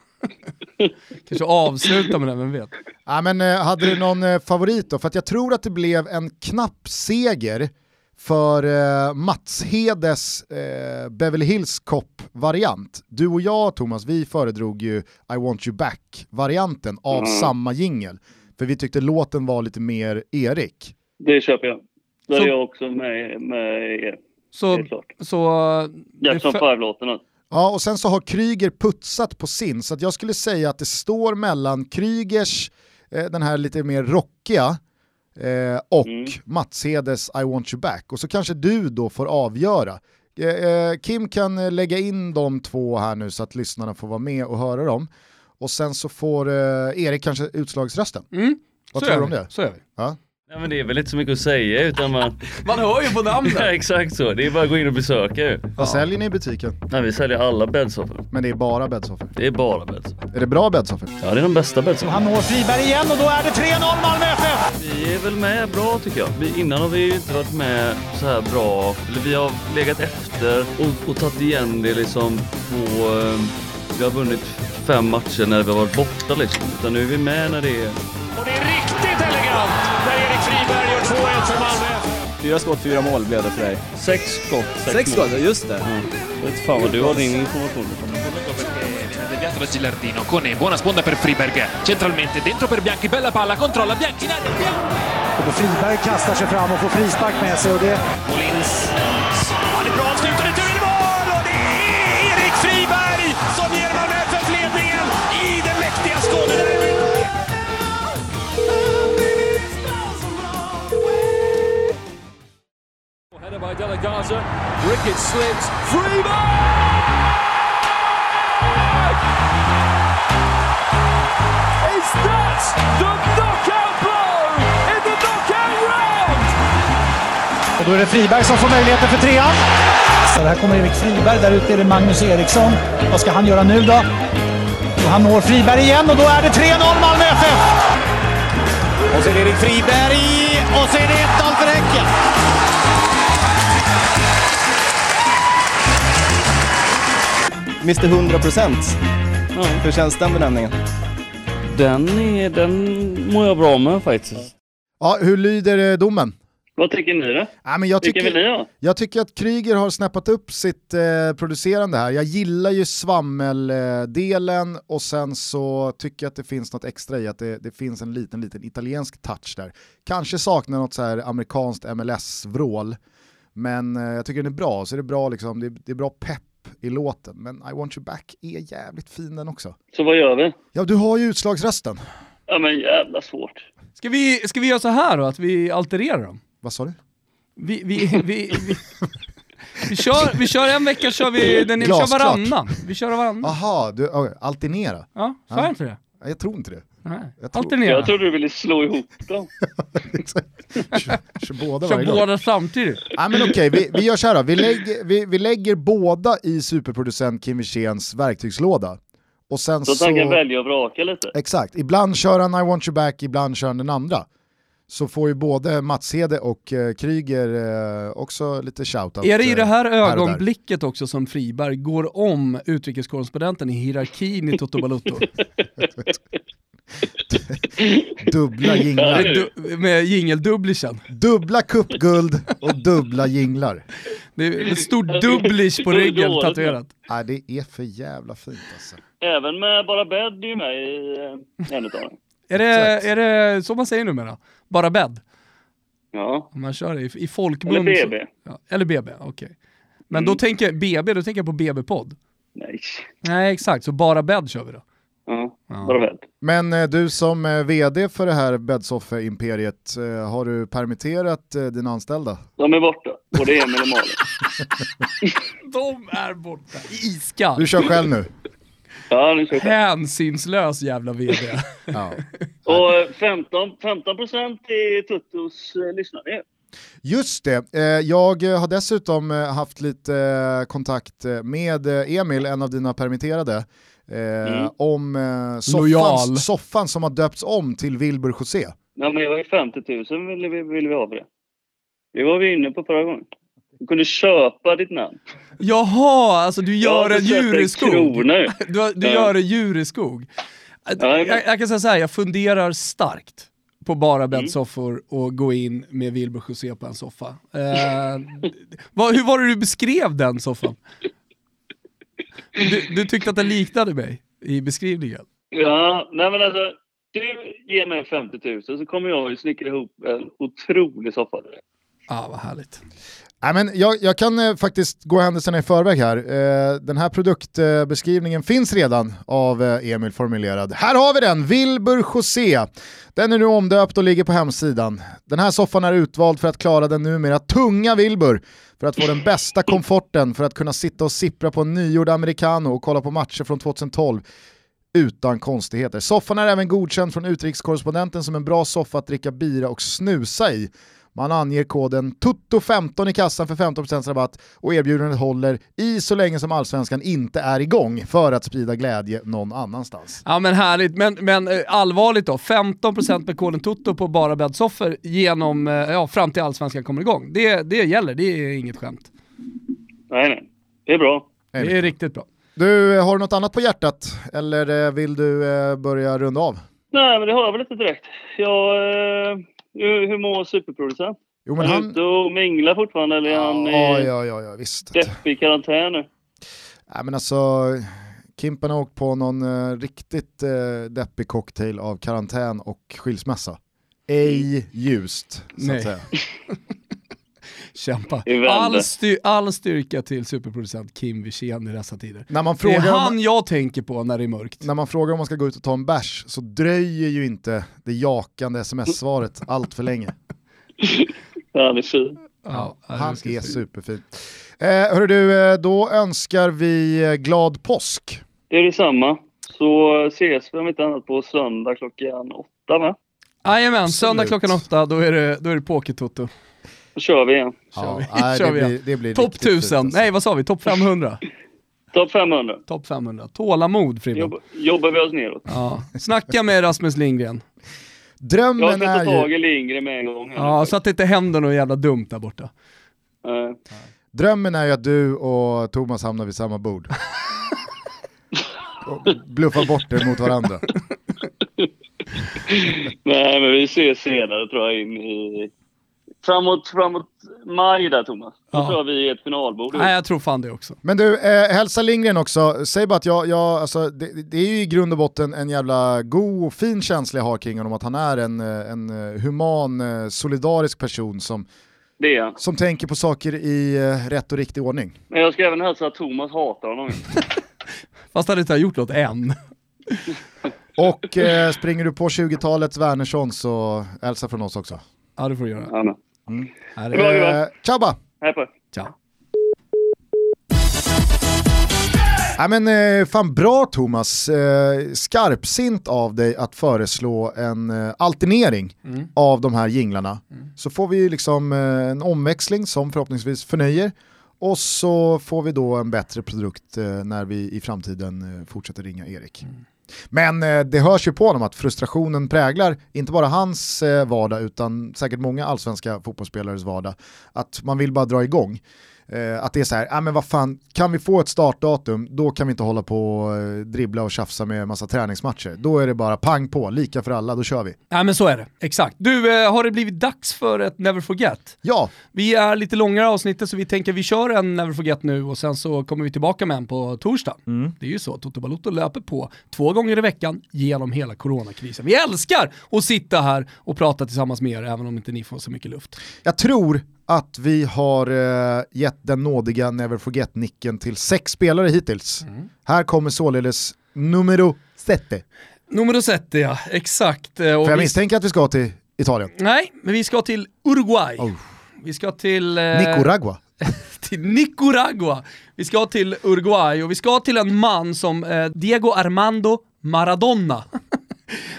Kanske avsluta med den, vem vet? ja men eh, hade du någon eh, favorit då? För att jag tror att det blev en knapp seger för eh, Mats Hedes eh, Beverly Hills Cop-variant. Du och jag Thomas, vi föredrog ju I want you back-varianten av Mm. samma jingel. För vi tyckte låten var lite mer Erik. Det köper jag. Där Så- är jag också med, med er. Så, så det Jackson fö- 5-låten. alltså. Ja, och sen så har Kryger putsat på sin, så att jag skulle säga att det står mellan Krygers, eh, den här lite mer rockiga, eh, och Mm. Mats Hedes I want you back. Och så kanske du då får avgöra. Eh, eh, Kim kan eh, lägga in de två här nu så att lyssnarna får vara med och höra dem. Och sen så får eh, Erik kanske utslagsrösten. mm, Vad så tror gör du om vi. det? Så gör vi. Ja. Nej men det är väl inte så mycket att säga utan man... Man hör ju på ja, namnet. exakt så, det är bara att gå in och besöka ju. Vad säljer ni i butiken? Nej vi säljer alla bäddsoffor. Men det är bara bäddsoffor. Det är bara bäddsoffor. Är det bra bäddsoffor? Ja det är de bästa bäddsofforna. Han når Friberg igen och då är det 3-0 Malmö FF! Vi är väl med bra tycker jag. Vi, innan har vi ju inte varit med så här bra. Eller vi har legat efter och, och tagit igen det liksom på... Eh, vi har vunnit fem matcher när vi har varit borta liksom. Utan nu är vi med när det är... Och det är riktigt elegant Fyra skott, fyra mål blev det för dig. Sex skott, sex, Sex mål. skott, just det. Jag vet fan vad du har din information deviato da Gilardino, Cone, buona sponda per Friberg, centralmente, dentro per Bianchi, bella palla, controlla Bianchi in aria, Friberg kastar sig fram och får frispark med sig och det... Molins. By Delagaza. Ricketts slips. Freeman! Is that the knockout blow in the knockout round? Och då är det Friberg som får möjligheten för trean. Så här kommer Erik Friberg, där ute är det Magnus Eriksson. Vad ska han göra nu då? Och han når Friberg igen och då är det 3-0 Malmö FF! Och så är det Erik Friberg och så är det 1-0 för Häcken. Mr 100 procent. Ja. Hur känns den benämningen? Den, är, den mår jag bra med faktiskt. Ja, hur lyder eh, domen? Vad tycker ni då? Ja, men jag Vilken vill ni tycker, ha? jag tycker att Kryger har snappat upp sitt eh, producerande här. Jag gillar ju svammeldelen och sen så tycker jag att det finns något extra i att det, det finns en liten, liten italiensk touch där. Kanske saknar något så här amerikanskt MLS-vrål, men eh, jag tycker den är bra. Så är det, bra liksom, det, det är bra pepp i låten, men I want you back är jävligt fin den också. Så vad gör vi? Ja, du har ju utslagsrösten. Ja men jävla svårt. Ska vi, ska vi göra så här då, att vi altererar dem? Vad sa du? Vi, vi, vi, vi, vi, kör, vi kör en vecka, kör vi, den, vi kör varannan. Vi kör varannan. Aha, du, okay, alternera. Ja, sa Ja. jag inte det? Jag tror inte det. Nej. Jag tror-. Jag trodde du ville slå ihop dem. kör, båda Kör båda samtidigt. Ja, men okej, vi, vi gör så här då. Vi lägger, vi, vi lägger båda i superproducent Kim Wirséns verktygslåda. Och sen Så så... att han kan välja och vraka lite. Exakt, ibland kör han I want you back, ibland kör han den andra. Så får ju både Mats Hede och eh, Kryger eh, också lite shoutout. Är det i eh, det här där. ögonblicket också som Friberg går om utrikeskorrespondenten i hierarkin i Toto Balutto? Dubbla jinglar. med du- med jingeldubblischen. Dubbla cupguld och dubbla jinglar. Det är en stor dubblish på ryggen tatuerat. Nej, det är för jävla fint alltså. Även med Bara Bed är ju med i eh, en utav dem. Är det, Exakt. är det så man säger numera? Bara bädd? Ja. Om man kör det i, i folkmun. Eller så- BB. Ja, eller BB, okej. Men då Mm. tänker jag, BB, då tänker jag på BB-podd. Nej. Nej exakt, så bara bädd kör vi då. Ja. Men eh, du som eh, vd för det här Bedsoffe-imperiet, eh, har du permitterat eh, dina anställda? De är borta. Både Emil och Malin. De är borta. Iskall. Du kör själv nu? Ja, nu vi se. Hänsynslös jävla VD. Ja. Och eh, 15, 15 procent i Tuttos eh, lyssnare. Just det, eh, jag har dessutom eh, haft lite kontakt med Emil, en av dina permitterade, eh, Mm. om eh, soffan, soffan som har döpts om till Wilbur José. Ja, men det var ju 50 000 ville vi, ville vi ha för det. Det var vi inne på förra gången. Du kunde köpa ditt namn. Jaha, alltså du gör en djureskog. krona ju. Du, du Ja. gör en djureskog. Ja, Jag, jag kan säga så här, jag funderar starkt på bara Mm. bäddsoffor och gå in med Wilbur José på en soffa. Eh, vad, hur var det du beskrev den soffan? Du, du tyckte att den liknade mig i beskrivningen? Ja, nej men alltså. Du ger mig 50 000 så kommer jag ju snickra ihop en otrolig soffa. Ja, vad härligt. Nej, men jag, jag kan eh, faktiskt gå händelserna i förväg här. Eh, den här produktbeskrivningen finns redan av eh, Emil formulerad. Här har vi den, Wilbur José. Den är nu omdöpt och ligger på hemsidan. Den här soffan är utvald för att klara den numera tunga Wilbur. För att få den bästa komforten, för att kunna sitta och sippra på en nygjord americano och kolla på matcher från 2012 utan konstigheter. Soffan är även godkänd från utrikeskorrespondenten som en bra soffa att dricka bira och snusa i. Man anger koden TUTTO15 i kassan för 15% rabatt och erbjudandet håller i så länge som allsvenskan inte är igång för att sprida glädje någon annanstans. Ja men härligt, men, men eh, allvarligt då, 15% med koden TOTO på bara bäddsoffor genom, eh, ja, fram till allsvenskan kommer igång. Det, det gäller, det är inget skämt. Nej, nej. Det är bra. Det är riktigt bra. Du, har du något annat på hjärtat eller eh, vill du eh, börja runda av? Nej, men det har jag väl inte direkt. Jag, eh, hur, hur mår superproducent? Jo är men han han... ute och minglar fortfarande eller är han Ja, i ja, ja, ja visst. deppig karantän nu? Nej, men alltså, Kimpen har åkt på någon eh, riktigt eh, deppig cocktail av karantän och skilsmässa. Ej ljust, så Nej. att säga. Kämpa. All, styr, all styrka till superproducent Kim Wirsén i dessa tider. När man, Det är frågar han om, jag tänker på när det är mörkt. när man frågar om man ska gå ut och ta en bärs så dröjer ju inte det jakande sms-svaret allt för länge. Ja, han är fin. Ja, Han är superfin. Eh, hörru du, eh, då önskar vi eh, glad påsk. Det är detsamma. Så ses vi om inte annat på söndag klockan åtta va? Jajamän, söndag klockan åtta, då är det, då är det pokertoto. Då kör vi igen. Kör vi. nej, Kör det, vi igen. blir, det blir Topp riktigt fint, 1000, alltså. nej vad sa vi, topp 500? Topp 500. Topp 500, tålamod Fribben. Jobb, jobbar vi oss neråt. Ja. Snacka med Rasmus Lindgren. Jag Drömmen ska ta är tag ju, i Lindgren med en gång. Ja, så att det inte händer något jävla dumt där borta. Eh, drömmen är ju att du och Thomas hamnar vid samma bord. och bluffar bort er mot varandra. Nej, men vi ses senare tror jag in i... Framåt, framåt maj där Thomas. Då Ja. tror jag vi är ett finalbord. Nej, jag tror fan det också. Men du, eh, hälsa Lindgren också. Säg bara att jag, jag alltså, det, det är ju i grund och botten en jävla god och fin känsla jag har kring honom, att han är en, eh, en eh, human, eh, solidarisk person som, som tänker på saker i eh, rätt och riktig ordning. Men jag ska även hälsa att Thomas hatar honom. Fast han inte har gjort något än. Och eh, springer du på 20-talets Wernersson så hälsa från oss också. Ja, det får du göra. Ja, men. Här är... det? Eh, tjabba! Hej på. Ciao. Ja, men, eh, fan bra Thomas, eh, skarpsint av dig att föreslå en eh, alternering Mm. av de här jinglarna. Så får vi liksom en omväxling som förhoppningsvis förnöjer och så får vi då en bättre produkt när vi i framtiden fortsätter ringa Erik. Mm. Men eh, det hörs ju på honom att frustrationen präglar inte bara hans eh, vardag utan säkert många allsvenska fotbollsspelares vardag. Att man vill bara dra igång. Eh, att det är så här, ah, men vad fan, kan vi få ett startdatum, då kan vi inte hålla på och eh, dribbla och tjafsa med massa träningsmatcher. Då är det bara pang på, lika för alla, då kör vi. Nej men så är det, exakt. Du, eh, har det blivit dags för ett Never Forget? Ja, Vi är lite långare avsnittet så vi tänker vi kör en Never Forget nu och sen så kommer vi tillbaka med en på torsdag. Det är ju så, Toto Balotto löper på två gånger i veckan genom hela coronakrisen. Vi älskar att sitta här och prata tillsammans med er även om inte ni får så mycket luft. jag tror att vi har eh, gett den nådiga Never Forget-nicken till sex spelare hittills. Här kommer således numero sette. Nummer sette ja, exakt. Eh, och För jag misstänker att vi ska till Italien. Nej, men vi ska till Uruguay. Oh. Vi ska till... Eh, Nicaragua. till Nicaragua. Vi ska till Uruguay och vi ska till en man som eh, Diego Armando Maradona.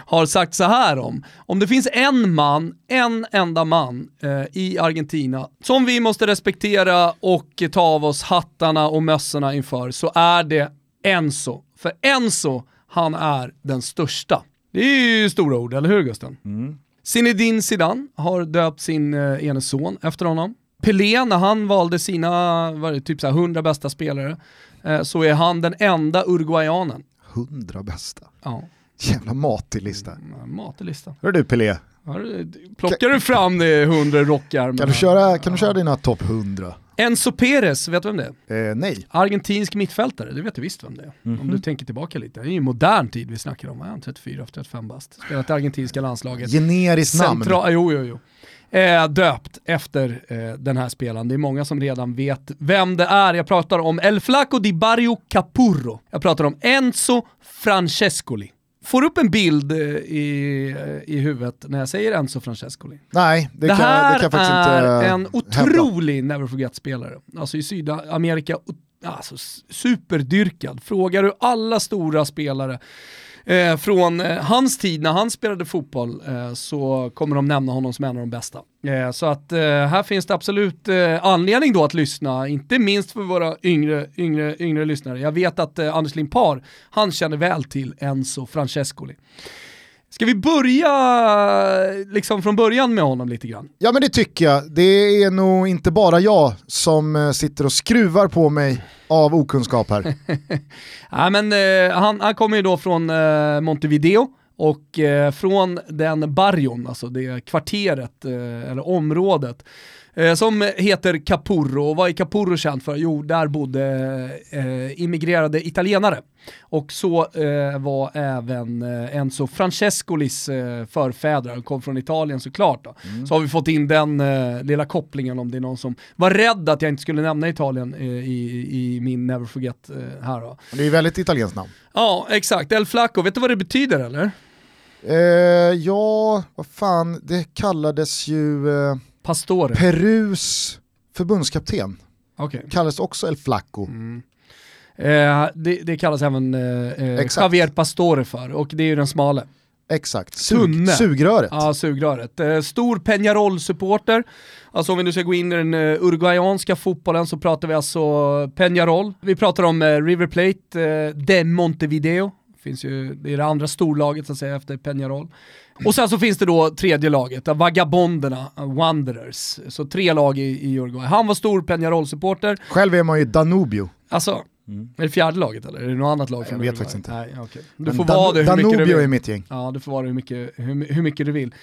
har sagt så här om. Om det finns en man, en enda man eh, i Argentina som vi måste respektera och ta av oss hattarna och mössorna inför så är det Enzo. För Enzo, han är den största. Det är ju stora ord, eller hur Gusten? Zinedine Zidane har döpt sin eh, ene son efter honom. Pelé, när han valde sina det, typ så här 100 bästa spelare, eh, så är han den enda uruguayanen. Hundra bästa. Ja, Jävla matig lista. matig lista. Hör du Pelé, du- Plockar du fram det 100 rockar? kan du köra, kan du köra dina topp 100? Enzo Perez, vet du vem det är? Eh, nej. Argentinsk mittfältare, det vet du visst vem det är. Mhm. Om du tänker tillbaka lite. Det är ju modern tid vi snackar om, han 34-35 bast? Spelat i argentinska landslaget. Generiskt namn. Jo, jo, jo. Eh, döpt efter eh, den här spelaren. Det är många som redan vet vem det är. Jag pratar om El Flaco di Barrio Capurro. Jag pratar om Enzo Francescoli. Får upp en bild eh, i, eh, i huvudet när jag säger Enzo Francescoli. Nej, det, Det, kan, här det kan faktiskt är inte en otrolig never forget-spelare. Alltså i Sydamerika, alltså superdyrkad. Frågar du alla stora spelare eh, från eh, hans tid när han spelade fotboll eh, så kommer de nämna honom som en av de bästa. Eh, så att eh, här finns det absolut eh, anledning då att lyssna, inte minst för våra yngre, yngre, yngre lyssnare. Jag vet att eh, Anders Limpar, han känner väl till Enzo Francescoli. Ska vi börja liksom från början med honom lite grann? Ja men det tycker jag. Det är nog inte bara jag som eh, sitter och skruvar på mig av okunskap här. Ja, men, eh, han, han kommer ju då från eh, Montevideo och eh, från den barrion, alltså det kvarteret eh, eller området som heter Capurro. Och vad är Capurro känt för? Jo, där bodde eh, immigrerade italienare. Och så eh, var även eh, Enzo Francescolis eh, förfäder, han kom från Italien såklart. Då. Så har vi fått in den eh, lilla kopplingen om det är någon som var rädd att jag inte skulle nämna Italien eh, i, i min Never Forget eh, här då. Det är ju väldigt italienskt namn. Ja, exakt. El Flaco, vet du vad det betyder eller? Eh, ja, vad fan, det kallades ju eh, Pastore. Perus förbundskapten. Okej. Kallades också El Flaco. Mm. Eh, det, det kallas även eh, eh. Javier Pastore för och det är ju den smale. Exakt, Sug, sugröret. Ja, sugröret. Eh, stor Peñarol-supporter. Alltså om vi nu ska gå in i den uh, uruguayanska fotbollen så pratar vi alltså Peñarol. Vi pratar om eh, River Plate, eh, de Montevideo. Finns ju, det är det andra storlaget så att säga efter Peñarol. Och sen så finns det då tredje laget, Vagabonderna, Wanderers. Så tre lag i, i Uruguay. Han var stor Peñarol-supporter. Själv är man ju Danubio. Alltså, är det fjärde laget eller? Är det något annat lag? Jag vet faktiskt inte. Nej, okej. Du Men får Dan- vara det hur mycket du Danubio vill. är mitt gäng. Ja, du får vara det hur mycket, hur, hur mycket du vill.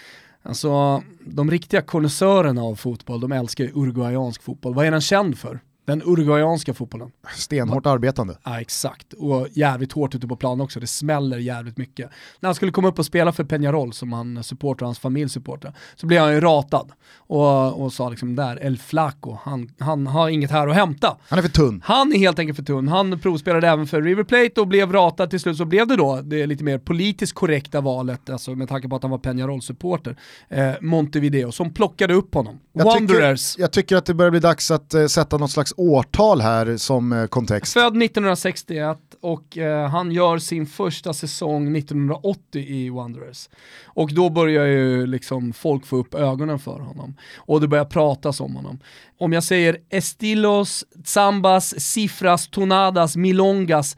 Alltså, de riktiga konnässörerna av fotboll, de älskar ju uruguayansk fotboll. Vad är den känd för? Den uruguayanska fotbollen. Stenhårt arbetande. Ja, exakt. Och jävligt hårt ute på plan också, det smäller jävligt mycket. När han skulle komma upp och spela för Peñarol, som han supportar, hans familj supportar, så blev han ju ratad. Och, och sa liksom där, El Flaco, han, han har inget här att hämta. Han är för tunn. Han är helt enkelt för tunn. Han provspelade även för River Plate och blev ratad till slut. Så blev det då det lite mer politiskt korrekta valet, alltså med tanke på att han var Peñarol-supporter, eh, Montevideo, som plockade upp honom. Jag Wanderers, tycker, jag tycker att det börjar bli dags att eh, sätta något slags årtal här som eh, kontext. född 1961 och eh, han gör sin första säsong 1980 i Wanderers. Och då börjar ju liksom folk få upp ögonen för honom. Och det börjar pratas om honom. Om jag säger estilos, zambas, Sifras, tonadas, milongas,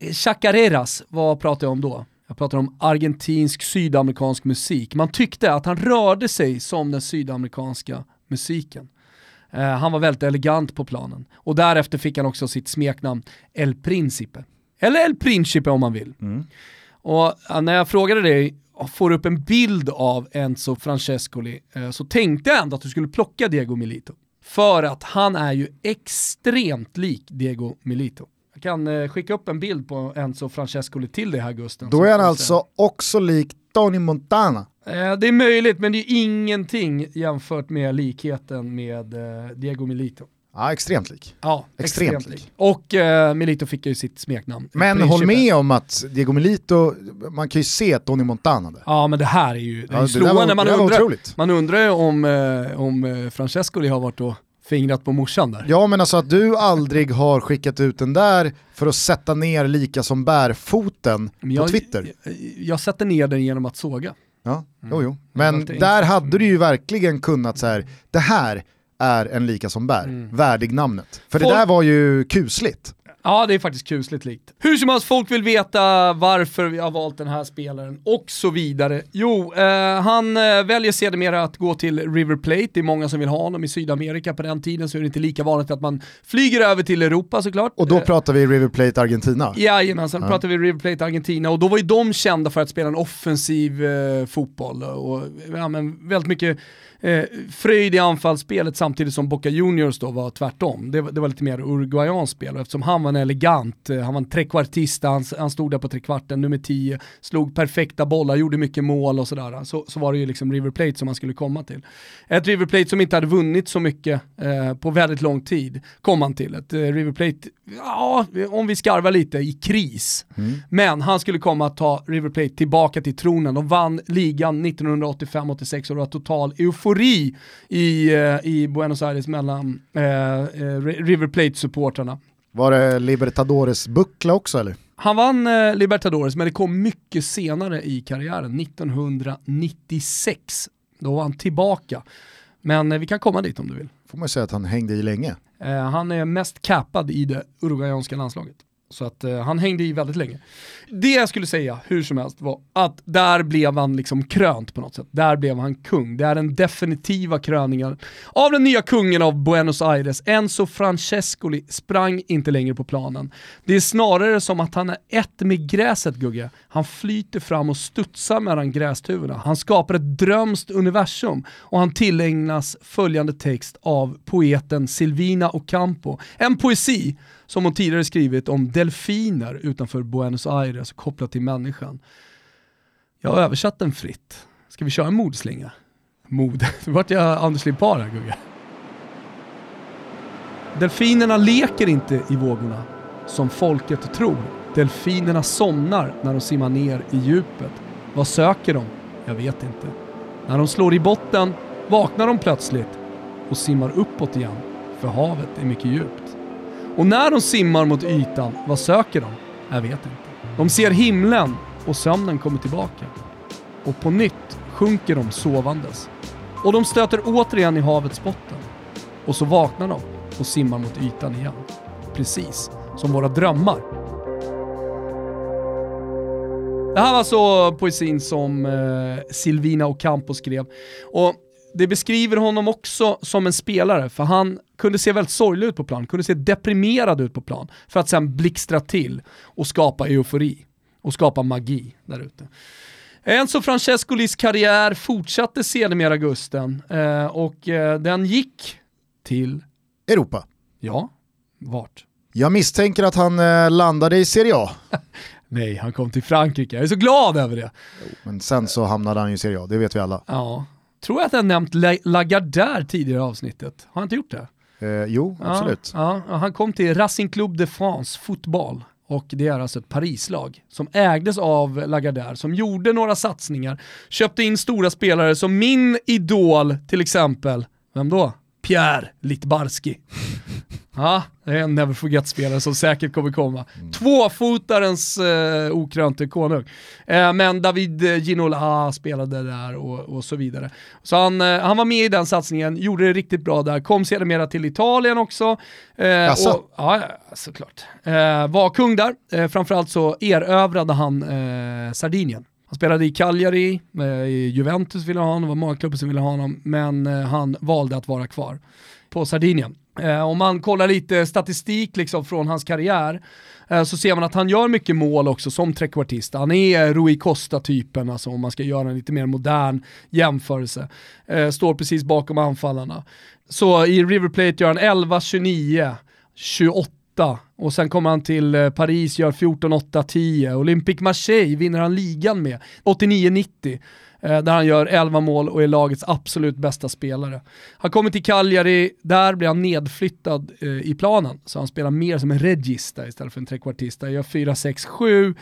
eh, chacareras, vad pratar jag om då? Jag pratar om argentinsk sydamerikansk musik. Man tyckte att han rörde sig som den sydamerikanska musiken. Eh, han var väldigt elegant på planen. Och därefter fick han också sitt smeknamn El Principe. Eller El Principe om man vill. Och eh, när jag frågade dig, får upp en bild av Enzo Francescoli, eh, så tänkte jag ändå att du skulle plocka Diego Milito. För att han är ju extremt lik Diego Milito. Jag kan eh, skicka upp en bild på Enzo Francescoli till dig här Gusten. Då är han alltså också lik Tony Montana. Eh, Det är möjligt, men det är ingenting jämfört med likheten med eh, Diego Milito. Ja, extremt lik. Ja, Extremt extremt, lik. Och eh, Milito fick ju sitt smeknamn. Men Principe. håll med om att Diego Milito, man kan ju se Tony Montana där. Ja men det här är ju det är Ja, ju slående. Man undrar, otroligt. man undrar ju om, eh, om eh, Francescoli har varit och fingrat på morsan där. Ja men alltså att du aldrig har skickat ut den där för att sätta ner lika som bärfoten på Twitter. Jag, jag sätter ner den genom att såga. Ja, jo, jo. Var Men där hade du ju verkligen kunnat så här, det här är en lika som bär, Mm. värdig namnet. För Folk- det där var ju kusligt. Ja, det är faktiskt kusligt likt. Hur som helst, folk vill veta varför vi har valt den här spelaren och så vidare. Jo, eh, han eh, väljer sedermera att gå till River Plate. Det är många som vill ha honom i Sydamerika. På den tiden så är det inte lika vanligt att man flyger över till Europa såklart. Och då Eh, pratar vi River Plate Argentina. Jajamensan, Ja. pratar vi River Plate Argentina och då var ju de kända för att spela en offensiv eh, fotboll och ja, men väldigt mycket eh, fröjd i anfallsspelet samtidigt som Boca Juniors då var tvärtom. Det, det var lite mer uruguayanskt spel och eftersom han var en elegant, eh, han var en trekvartista, han, han stod där på trekvarten, nummer 10, slog perfekta bollar, gjorde mycket mål och sådär. Så, så var det ju liksom River Plate som han skulle komma till. Ett River Plate som inte hade vunnit så mycket eh, på väldigt lång tid kom han till. Ett eh, River Plate, ja, om vi skarvar lite, i kris. Men han skulle komma att ta River Plate tillbaka till tronen. De vann ligan 1985-86 och det var total eufori i, eh, i Buenos Aires mellan eh, eh, River Plate-supportrarna. Var det Libertadores buckla också eller? Han vann eh, Libertadores, men det kom mycket senare i karriären, 1996. Då var han tillbaka. Men eh, vi kan komma dit om du vill. Får man säga att han hängde i länge. Eh, han är mest cappad i det uruguayanska landslaget. Så att eh, han hängde i väldigt länge. Det jag skulle säga, hur som helst, var att där blev han liksom krönt på något sätt. Där blev han kung. Det är den definitiva kröningen av den nya kungen av Buenos Aires. Enzo Francescoli sprang inte längre på planen. Det är snarare som att han är ett med gräset Gugge. Han flyter fram och studsar mellan grästuvorna. Han skapar ett drömskt universum och han tillägnas följande text av poeten Silvina Ocampo. En poesi som hon tidigare skrivit om delfiner utanför Buenos Aires kopplat till människan. Jag har översatt den fritt. Ska vi köra en mordslinga? Mod. Nu vart jag Anders Limpar här Gugge. Delfinerna leker inte i vågorna som folket tror. Delfinerna somnar när de simmar ner i djupet. Vad söker de? Jag vet inte. När de slår i botten vaknar de plötsligt och simmar uppåt igen, för havet är mycket djupt. Och när de simmar mot ytan, vad söker de? Jag vet inte. De ser himlen och sömnen kommer tillbaka. Och på nytt sjunker de sovandes. Och de stöter återigen i havets botten. Och så vaknar de och simmar mot ytan igen. Precis som våra drömmar. Det här var alltså poesin som eh, Silvina Ocampo skrev. Och det beskriver honom också som en spelare, för han kunde se väldigt sorglig ut på plan, kunde se deprimerad ut på plan, för att sen blixtra till och skapa eufori och skapa magi där ute. Enzo Francescolis karriär fortsatte sedermera Gusten eh, och eh, den gick till, Europa. ja, vart? Jag misstänker att han eh, landade i Serie A, Nej, han kom till Frankrike. Jag är så glad över det. men sen så hamnade han i Serie A, det vet vi alla. Ja. Tror jag att jag nämnt La- Lagardère tidigare i avsnittet? Har jag inte gjort det? Eh, jo, absolut. Ja, ja, han kom till Racing Club de France fotboll och det är alltså ett Parislag som ägdes av Lagardère som gjorde några satsningar, köpte in stora spelare som min idol till exempel, vem då? Pierre Litbarski. Ja, det är en never forget-spelare som säkert kommer komma. Tvåfotarens eh, okrönte konung. Eh, men David eh, Ginola spelade där och, och så vidare. Så han, eh, han var med i den satsningen, gjorde det riktigt bra där, kom sedermera till Italien också. Eh, och, ja, ja, såklart. Eh, var kung där, eh, framförallt så erövrade han eh, Sardinien. Han spelade i Cagliari, eh, i Juventus ville ha honom, det var många klubbar som ville ha honom, men eh, han valde att vara kvar på Sardinien. Eh, om man kollar lite statistik liksom från hans karriär så ser man att han gör mycket mål också som trekvartist. Han är Rui Costa-typen, alltså om man ska göra en lite mer modern jämförelse. Står precis bakom anfallarna. Så i River Plate gör han 11, 29, 28 och sen kommer han till eh, Paris, gör 14, 8, 10. Olympique Marseille vinner han ligan med 89-90 eh, där han gör 11 mål och är lagets absolut bästa spelare. Han kommer till Cagliari, där blir han nedflyttad eh, i planen, så han spelar mer som en regista istället för en trekvartista. Gör 4, 6, 7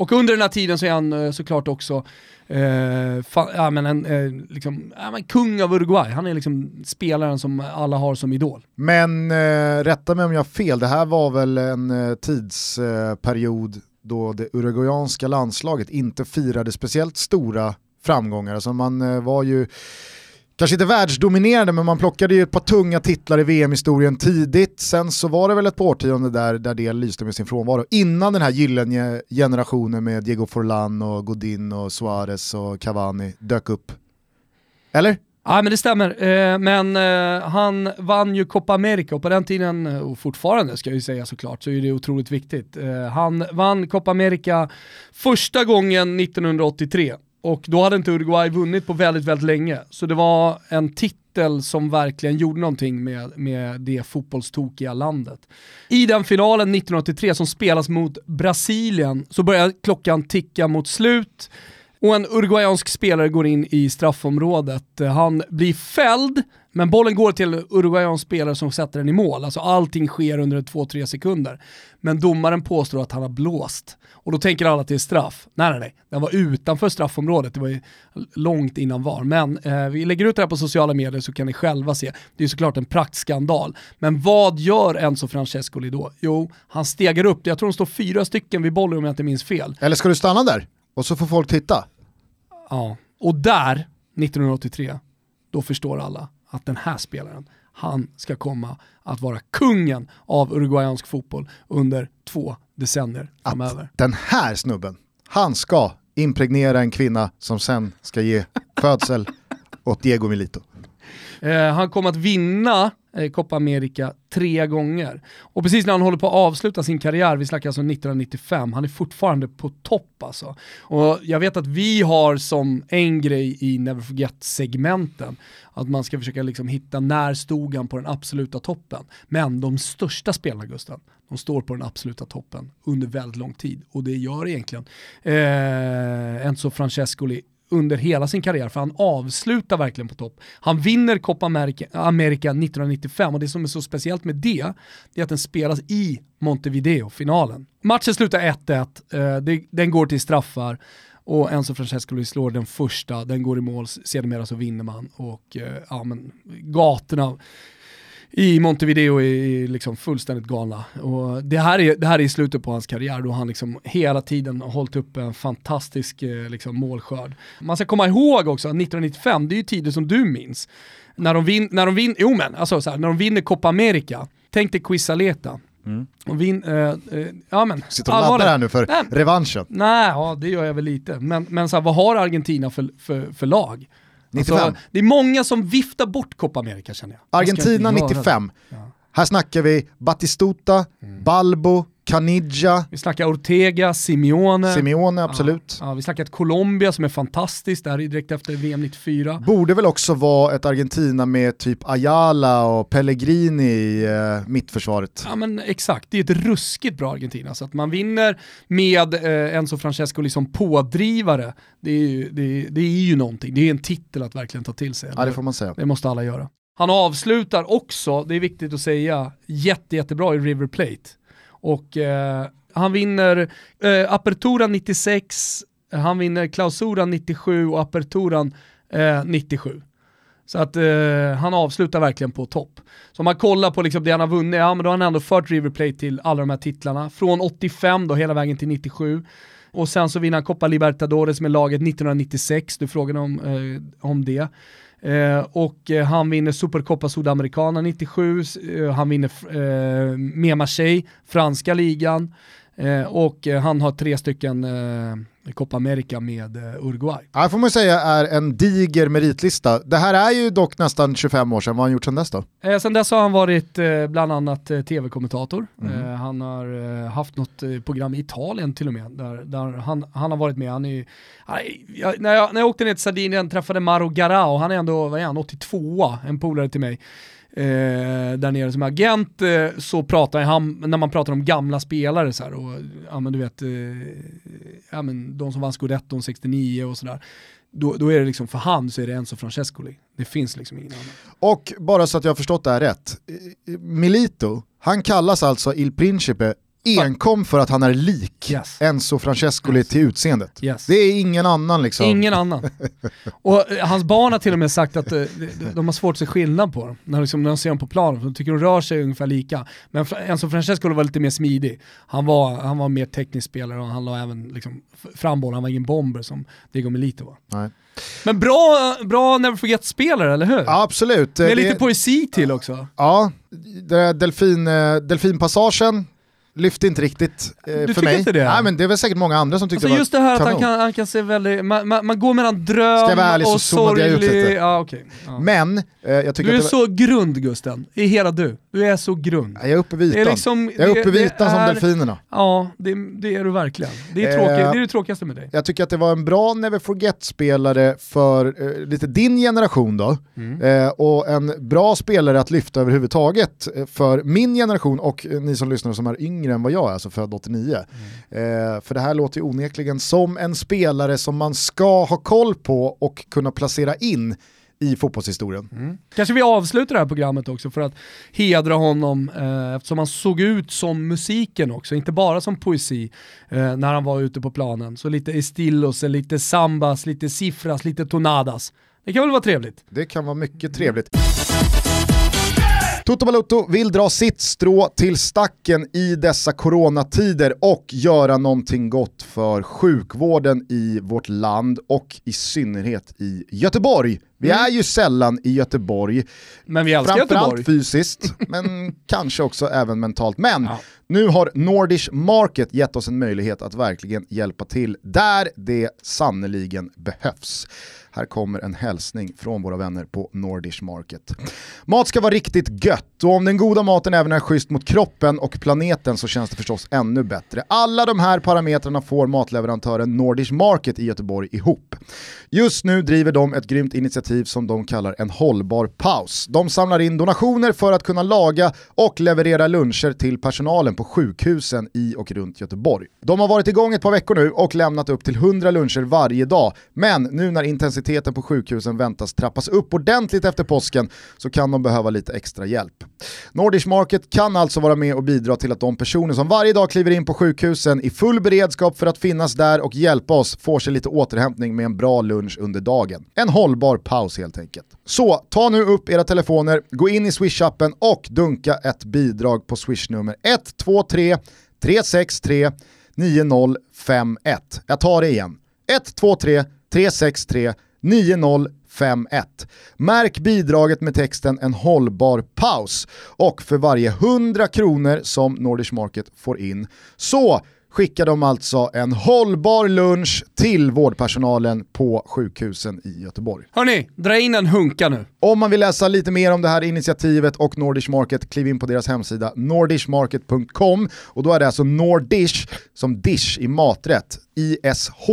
och under den här tiden så är han eh, såklart också eh, fan, ja, men en, eh, liksom, ja, men kung av Uruguay. Han är liksom spelaren som alla har som idol. Men eh, rätta mig om jag har fel, det här var väl en eh, tidsperiod då det uruguayanska landslaget inte firade speciellt stora framgångar. Alltså man eh, var ju kanske inte världsdominerande men man plockade ju ett par tunga titlar i VM-historien tidigt. Sen så var det väl ett par årtionden där, där det lyste med sin frånvaro. Innan den här gyllene generationen med Diego Forlan och Godin och Suarez och Cavani dök upp. Eller? Ja men det stämmer, eh, men eh, han vann ju Copa America och på den tiden, och fortfarande ska jag ju säga såklart, så är det otroligt viktigt. Eh, han vann Copa America första gången 1983 och då hade inte Uruguay vunnit på väldigt, väldigt länge. Så det var en titel som verkligen gjorde någonting med, med det fotbollstokiga landet. I den finalen 1983 som spelas mot Brasilien så börjar klockan ticka mot slut och en uruguayansk spelare går in i straffområdet. Han blir fälld, men bollen går till en uruguayansk spelare som sätter den i mål. Alltså allting sker under 2-3 sekunder. Men domaren påstår att han har blåst. Och då tänker alla att det är straff. Nej, nej, nej. Den var utanför straffområdet. Det var ju långt innan VAR. Men eh, vi lägger ut det här på sociala medier så kan ni själva se. Det är såklart en praktskandal. Men vad gör Enzo Francescoli då? Jo, han stegar upp. Jag tror de står fyra stycken vid bollen om jag inte minns fel. Eller ska du stanna där? Och så får folk titta. Ja, och där, 1983, då förstår alla att den här spelaren, han ska komma att vara kungen av uruguayansk fotboll under två decennier framöver. Att den här snubben, han ska impregnera en kvinna som sen ska ge födsel åt Diego Milito. Eh, han kommer att vinna eh, Copa America tre gånger. Och precis när han håller på att avsluta sin karriär, vi snackar alltså 1995, han är fortfarande på topp alltså. Och jag vet att vi har som en grej i Never Forget-segmenten, att man ska försöka liksom hitta när stod han på den absoluta toppen. Men de största spelarna Gusten, de står på den absoluta toppen under väldigt lång tid. Och det gör egentligen eh, Enzo Francescoli under hela sin karriär, för han avslutar verkligen på topp. Han vinner Copa America, America 1995 och det som är så speciellt med det, det är att den spelas i Montevideo, finalen. Matchen slutar 1-1, eh, den går till straffar och Enzo Francesco slår den första, den går i mål, sedermera så vinner man och eh, ja men gatorna i Montevideo är liksom fullständigt galna. Och det, här är, det här är i slutet på hans karriär då han liksom hela tiden har hållit upp en fantastisk eh, liksom, målskörd. Man ska komma ihåg också att 1995, det är ju tider som du minns. När de, vin, när de, vin, jo men, alltså, så här, när de vinner Copa America, tänk dig Quisaleta. Mm. Och vin, äh, äh, ja, men, Sitter och laddar här nu för nej, revanschen. Nej, ja, det gör jag väl lite. Men, men så här, vad har Argentina för, för, för lag? 95. Alltså, det är många som viftar bort Copa America känner jag. Argentina 95. Ja. Här snackar vi Batistuta, mm. Balbo, Caniggia. Vi snackar Ortega, Simeone. Simeone, absolut. Ja, ja, vi snackar ett Colombia som är fantastiskt, det här är direkt efter VM 94. Borde väl också vara ett Argentina med typ Ayala och Pellegrini i uh, mittförsvaret. Ja men exakt, det är ett ruskigt bra Argentina. Så att man vinner med uh, Enzo Francesco liksom pådrivare, det är, ju, det, det är ju någonting. Det är en titel att verkligen ta till sig. Ja det får man säga. Det måste alla göra. Han avslutar också, det är viktigt att säga, jätte, jättebra i River Plate. Och eh, han vinner eh, Apertura 96, han vinner Klausuran 97 och Aperturan eh, 97. Så att eh, han avslutar verkligen på topp. Så om man kollar på liksom det han har vunnit, ja men då har han ändå fört River Plate till alla de här titlarna. Från 85 då hela vägen till 97. Och sen så vinner han Copa Libertadores med laget 1996, du frågade om, eh, om det. Eh, och eh, han vinner Supercopa Sudamericana 97, eh, han vinner eh, med Marseille, franska ligan. Eh, och eh, han har tre stycken eh, Copa America med Uruguay. Ja, får man säga är en diger meritlista. Det här är ju dock nästan 25 år sedan, vad har han gjort sedan dess då? Eh, sedan dess har han varit eh, bland annat eh, tv-kommentator. Mm. han har haft något program i Italien till och med, där, där han, han har varit med. Han är, jag, när, jag, när jag åkte ner till Sardinien träffade Maro Garao, han är ändå, vad är han, 82 en polare till mig eh, där nere som agent eh, så pratar han, när man pratar om gamla spelare så här, och ja men du vet, eh, ja men de som vann scudetton 69 och sådär. Då, då, är det liksom för han så är det Enzo Francescoli. Det finns liksom ingen annan. Och bara så att jag har förstått det här rätt, eh, eh, Milito, han kallas alltså Il Principe enkom för att han är lik Yes. Enzo Francescoli till utseendet. Yes. Det är ingen annan liksom. Ingen annan. Och eh, hans barn har till och med sagt att eh, de, har svårt att se skillnad på dem. När, liksom, när de ser dem på planen, de tycker de rör sig ungefär lika. Men Enzo Francesco var lite mer smidig. Han var, han var mer teknisk spelare och han la även liksom, fram bollen, han var ingen bomber som Diego Milito var. Nej. Men bra, bra Never Forget-spelare, eller hur? Ja, absolut. Med Det- lite poesi till också. Ja, delfin, eh, delfinpassagen lyfte inte riktigt eh, för tycker mig. inte det? Nej, men det är väl säkert många andra som tyckte Alltså det just var det här att han kanon. kan, han kan se väldigt, man, man, man går mellan dröm Ska jag vara ärlig så och sorglig. Ja, okej. ja. Men eh, jag tycker Du är att var, så grund Gusten, i hela du. Du är så grund. jag är uppe vid ytan. liksom- jag är uppe vid ytan som är- delfinerna. Ja, det, det är du verkligen. Det är, Eh, tråkigt, det är det tråkigaste med dig. Jag tycker att det var en bra Never Forget-spelare för eh, lite din generation då. Mm. Eh, och en bra spelare att lyfta överhuvudtaget eh, för min generation och eh, ni som lyssnar som är yngre än vad jag är, alltså född 89. Mm. Eh, för det här låter ju onekligen som en spelare som man ska ha koll på och kunna placera in i fotbollshistorien. Kanske vi avslutar det här programmet också för att hedra honom eh, eftersom han såg ut som musiken också, inte bara som poesi eh, när han var ute på planen. Så lite estilos, lite sambas, lite siffras, lite tonadas. Det kan väl vara trevligt? Det kan vara mycket trevligt. Toto Balutto vill dra sitt strå till stacken i dessa coronatider och göra någonting gott för sjukvården i vårt land och i synnerhet i Göteborg. Vi är ju sällan i Göteborg, Men vi älskar framförallt Göteborg. fysiskt, men kanske också även mentalt. Men Ja. nu har Nordish Market gett oss en möjlighet att verkligen hjälpa till där det sannoliken behövs. Här kommer en hälsning från våra vänner på Nordish Market. Mat ska vara riktigt gött och om den goda maten även är schysst mot kroppen och planeten så känns det förstås ännu bättre. Alla de här parametrarna får matleverantören Nordish Market i Göteborg ihop. Just nu driver de ett grymt initiativ som de kallar en hållbar paus. De samlar in donationer för att kunna laga och leverera luncher till personalen på sjukhusen i och runt Göteborg. De har varit igång ett par veckor nu och lämnat upp till 100 luncher varje dag. Men nu när intensiteten på sjukhusen väntas trappas upp ordentligt efter påsken så kan de behöva lite extra hjälp. Nordish Market kan alltså vara med och bidra till att de personer som varje dag kliver in på sjukhusen i full beredskap för att finnas där och hjälpa oss får sig lite återhämtning med en bra lunch under dagen. En hållbar paus helt enkelt. Så ta nu upp era telefoner, gå in i Swish-appen och dunka ett bidrag på Swish-nummer 123 363 9051. Jag tar det igen. 123 363 9051. Märk bidraget med texten en hållbar paus och för varje 100 kronor som Nordish Market får in så skickar de alltså en hållbar lunch till vårdpersonalen på sjukhusen i Göteborg. Hörni, dra in en hunka nu. Om man vill läsa lite mer om det här initiativet och Nordish Market, kliv in på deras hemsida nordishmarket.com och då är det alltså Nordish som dish i maträtt, ISH.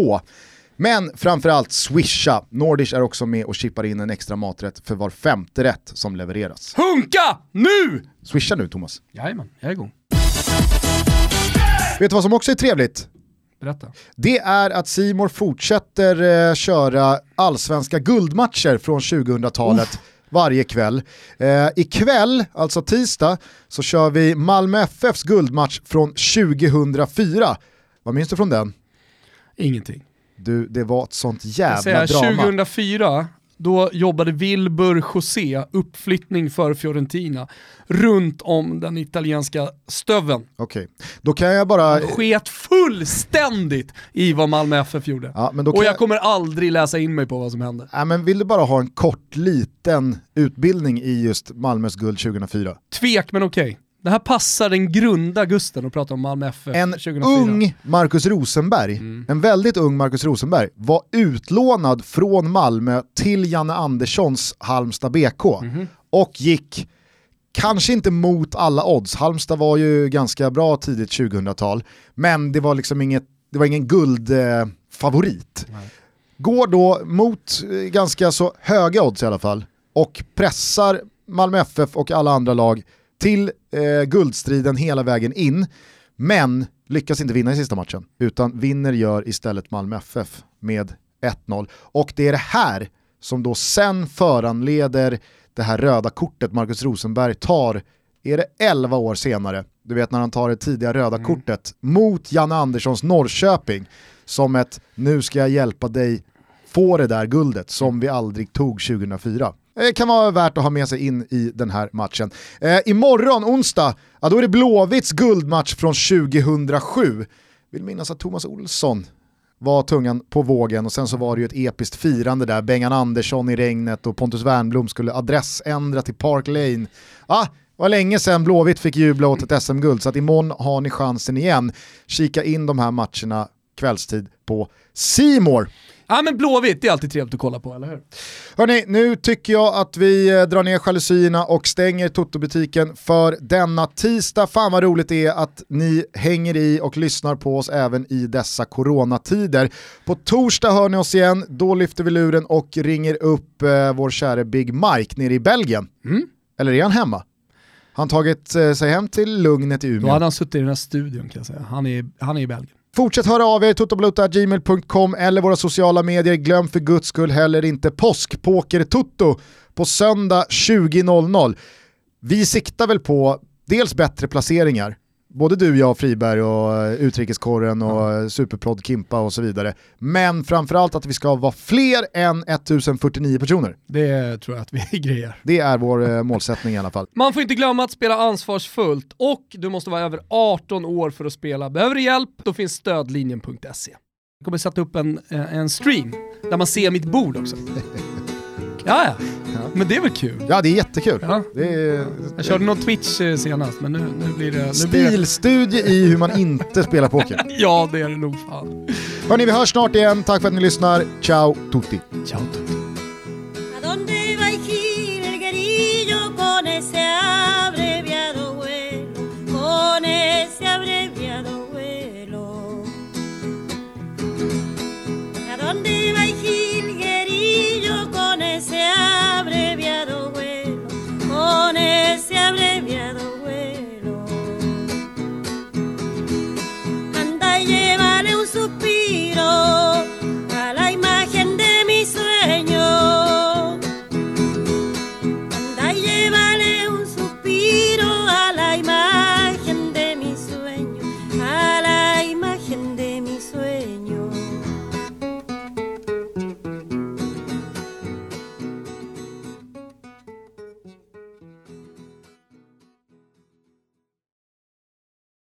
Men framförallt swisha, Nordish är också med och chippar in en extra maträtt för var femte rätt som levereras. Hunka nu! Swisha nu Thomas. Jajamän, jag är igång. Vet du vad som också är trevligt? Berätta. Det är att Simor fortsätter eh, köra allsvenska guldmatcher från 2000-talet varje kväll. Eh, ikväll, alltså tisdag, så kör vi Malmö FFs guldmatch från 2004. Vad minns du från den? Ingenting. Du, det var ett sånt jävla säger, drama. 2004, då jobbade Wilbur José, uppflyttning för Fiorentina, runt om den italienska stöven. Okej, då kan jag bara... Sket fullständigt i vad Malmö FF gjorde. Ja, men då Och jag jag- kommer aldrig läsa in mig på vad som hände. Ja, men vill du bara ha en kort liten utbildning i just Malmös guld 2004? Tvek men okej. Det här passar den grunda Gusten att prata om Malmö FF En 2004. ung Marcus Rosenberg, en väldigt ung Marcus Rosenberg, var utlånad från Malmö till Janne Anderssons Halmstad BK och gick, kanske inte mot alla odds, Halmstad var ju ganska bra tidigt 2000-tal, men det var liksom inget, det var ingen guldfavorit. Eh. Går då mot eh, ganska så höga odds i alla fall och pressar Malmö FF och alla andra lag till eh, guldstriden hela vägen in. Men lyckas inte vinna i sista matchen, utan vinner gör istället Malmö FF med 1-0. Och det är det här som då sen föranleder det här röda kortet Marcus Rosenberg tar, är det 11 år senare, du vet när han tar det tidiga röda kortet, mot Janne Anderssons Norrköping som ett nu ska jag hjälpa dig få det där guldet som vi aldrig tog 2004. Det kan vara värt att ha med sig in i den här matchen. Eh, imorgon, onsdag, ja, då är det Blåvitts guldmatch från 2007. Vill minnas att Thomas Olsson var tungan på vågen och sen så var det ju ett episkt firande där, Bengan Andersson i regnet och Pontus Wernbloom skulle adressändra till Park Lane. Ah, det var länge sedan Blåvitt fick jubla åt ett SM-guld så att imorgon har ni chansen igen. Kika in de här matcherna kvällstid på Simor. Ja men Blåvitt, det är alltid trevligt att kolla på, eller hur? Hörni, nu tycker jag att vi eh, drar ner jalusierna och stänger Toto-butiken för denna tisdag. Fan vad roligt det är att ni hänger i och lyssnar på oss även i dessa coronatider. På torsdag hör ni oss igen, då lyfter vi luren och ringer upp eh, vår käre Big Mike nere i Belgien. Eller är han hemma? Han tagit eh, sig hem till lugnet i Då Umeå? hade han suttit i den här studion kan jag säga. Han är, han är i Belgien. Fortsätt höra av er, totoblota.gmail.com eller våra sociala medier. Glöm för guds skull heller inte påskpoker-toto på söndag 20.00. Vi siktar väl på dels bättre placeringar, både du, jag, Friberg och eh, Utrikeskorren och mm. Superprodd Kimpa och så vidare. Men framförallt att vi ska vara fler än 1049 personer. Det tror jag att vi grejer. Det är vår eh, målsättning i alla fall. Man får inte glömma att spela ansvarsfullt och du måste vara över 18 år för att spela. Behöver du hjälp? Då finns stödlinjen.se. Jag kommer sätta upp en, en stream där man ser mitt bord också. Ja, ja. Men det är väl kul? Ja, det är jättekul. Ja. Det är, Jag körde någon Twitch eh, senast, men nu, nu blir det... Nu blir det... Stilstudie i hur man inte spelar poker. Ja, det är det nog fan. Hörni, vi hörs snart igen. Tack för att ni lyssnar. Ciao tutti. Ciao tutti. Dónde va el guerillo ese abreviado vuelo, con ese abreviado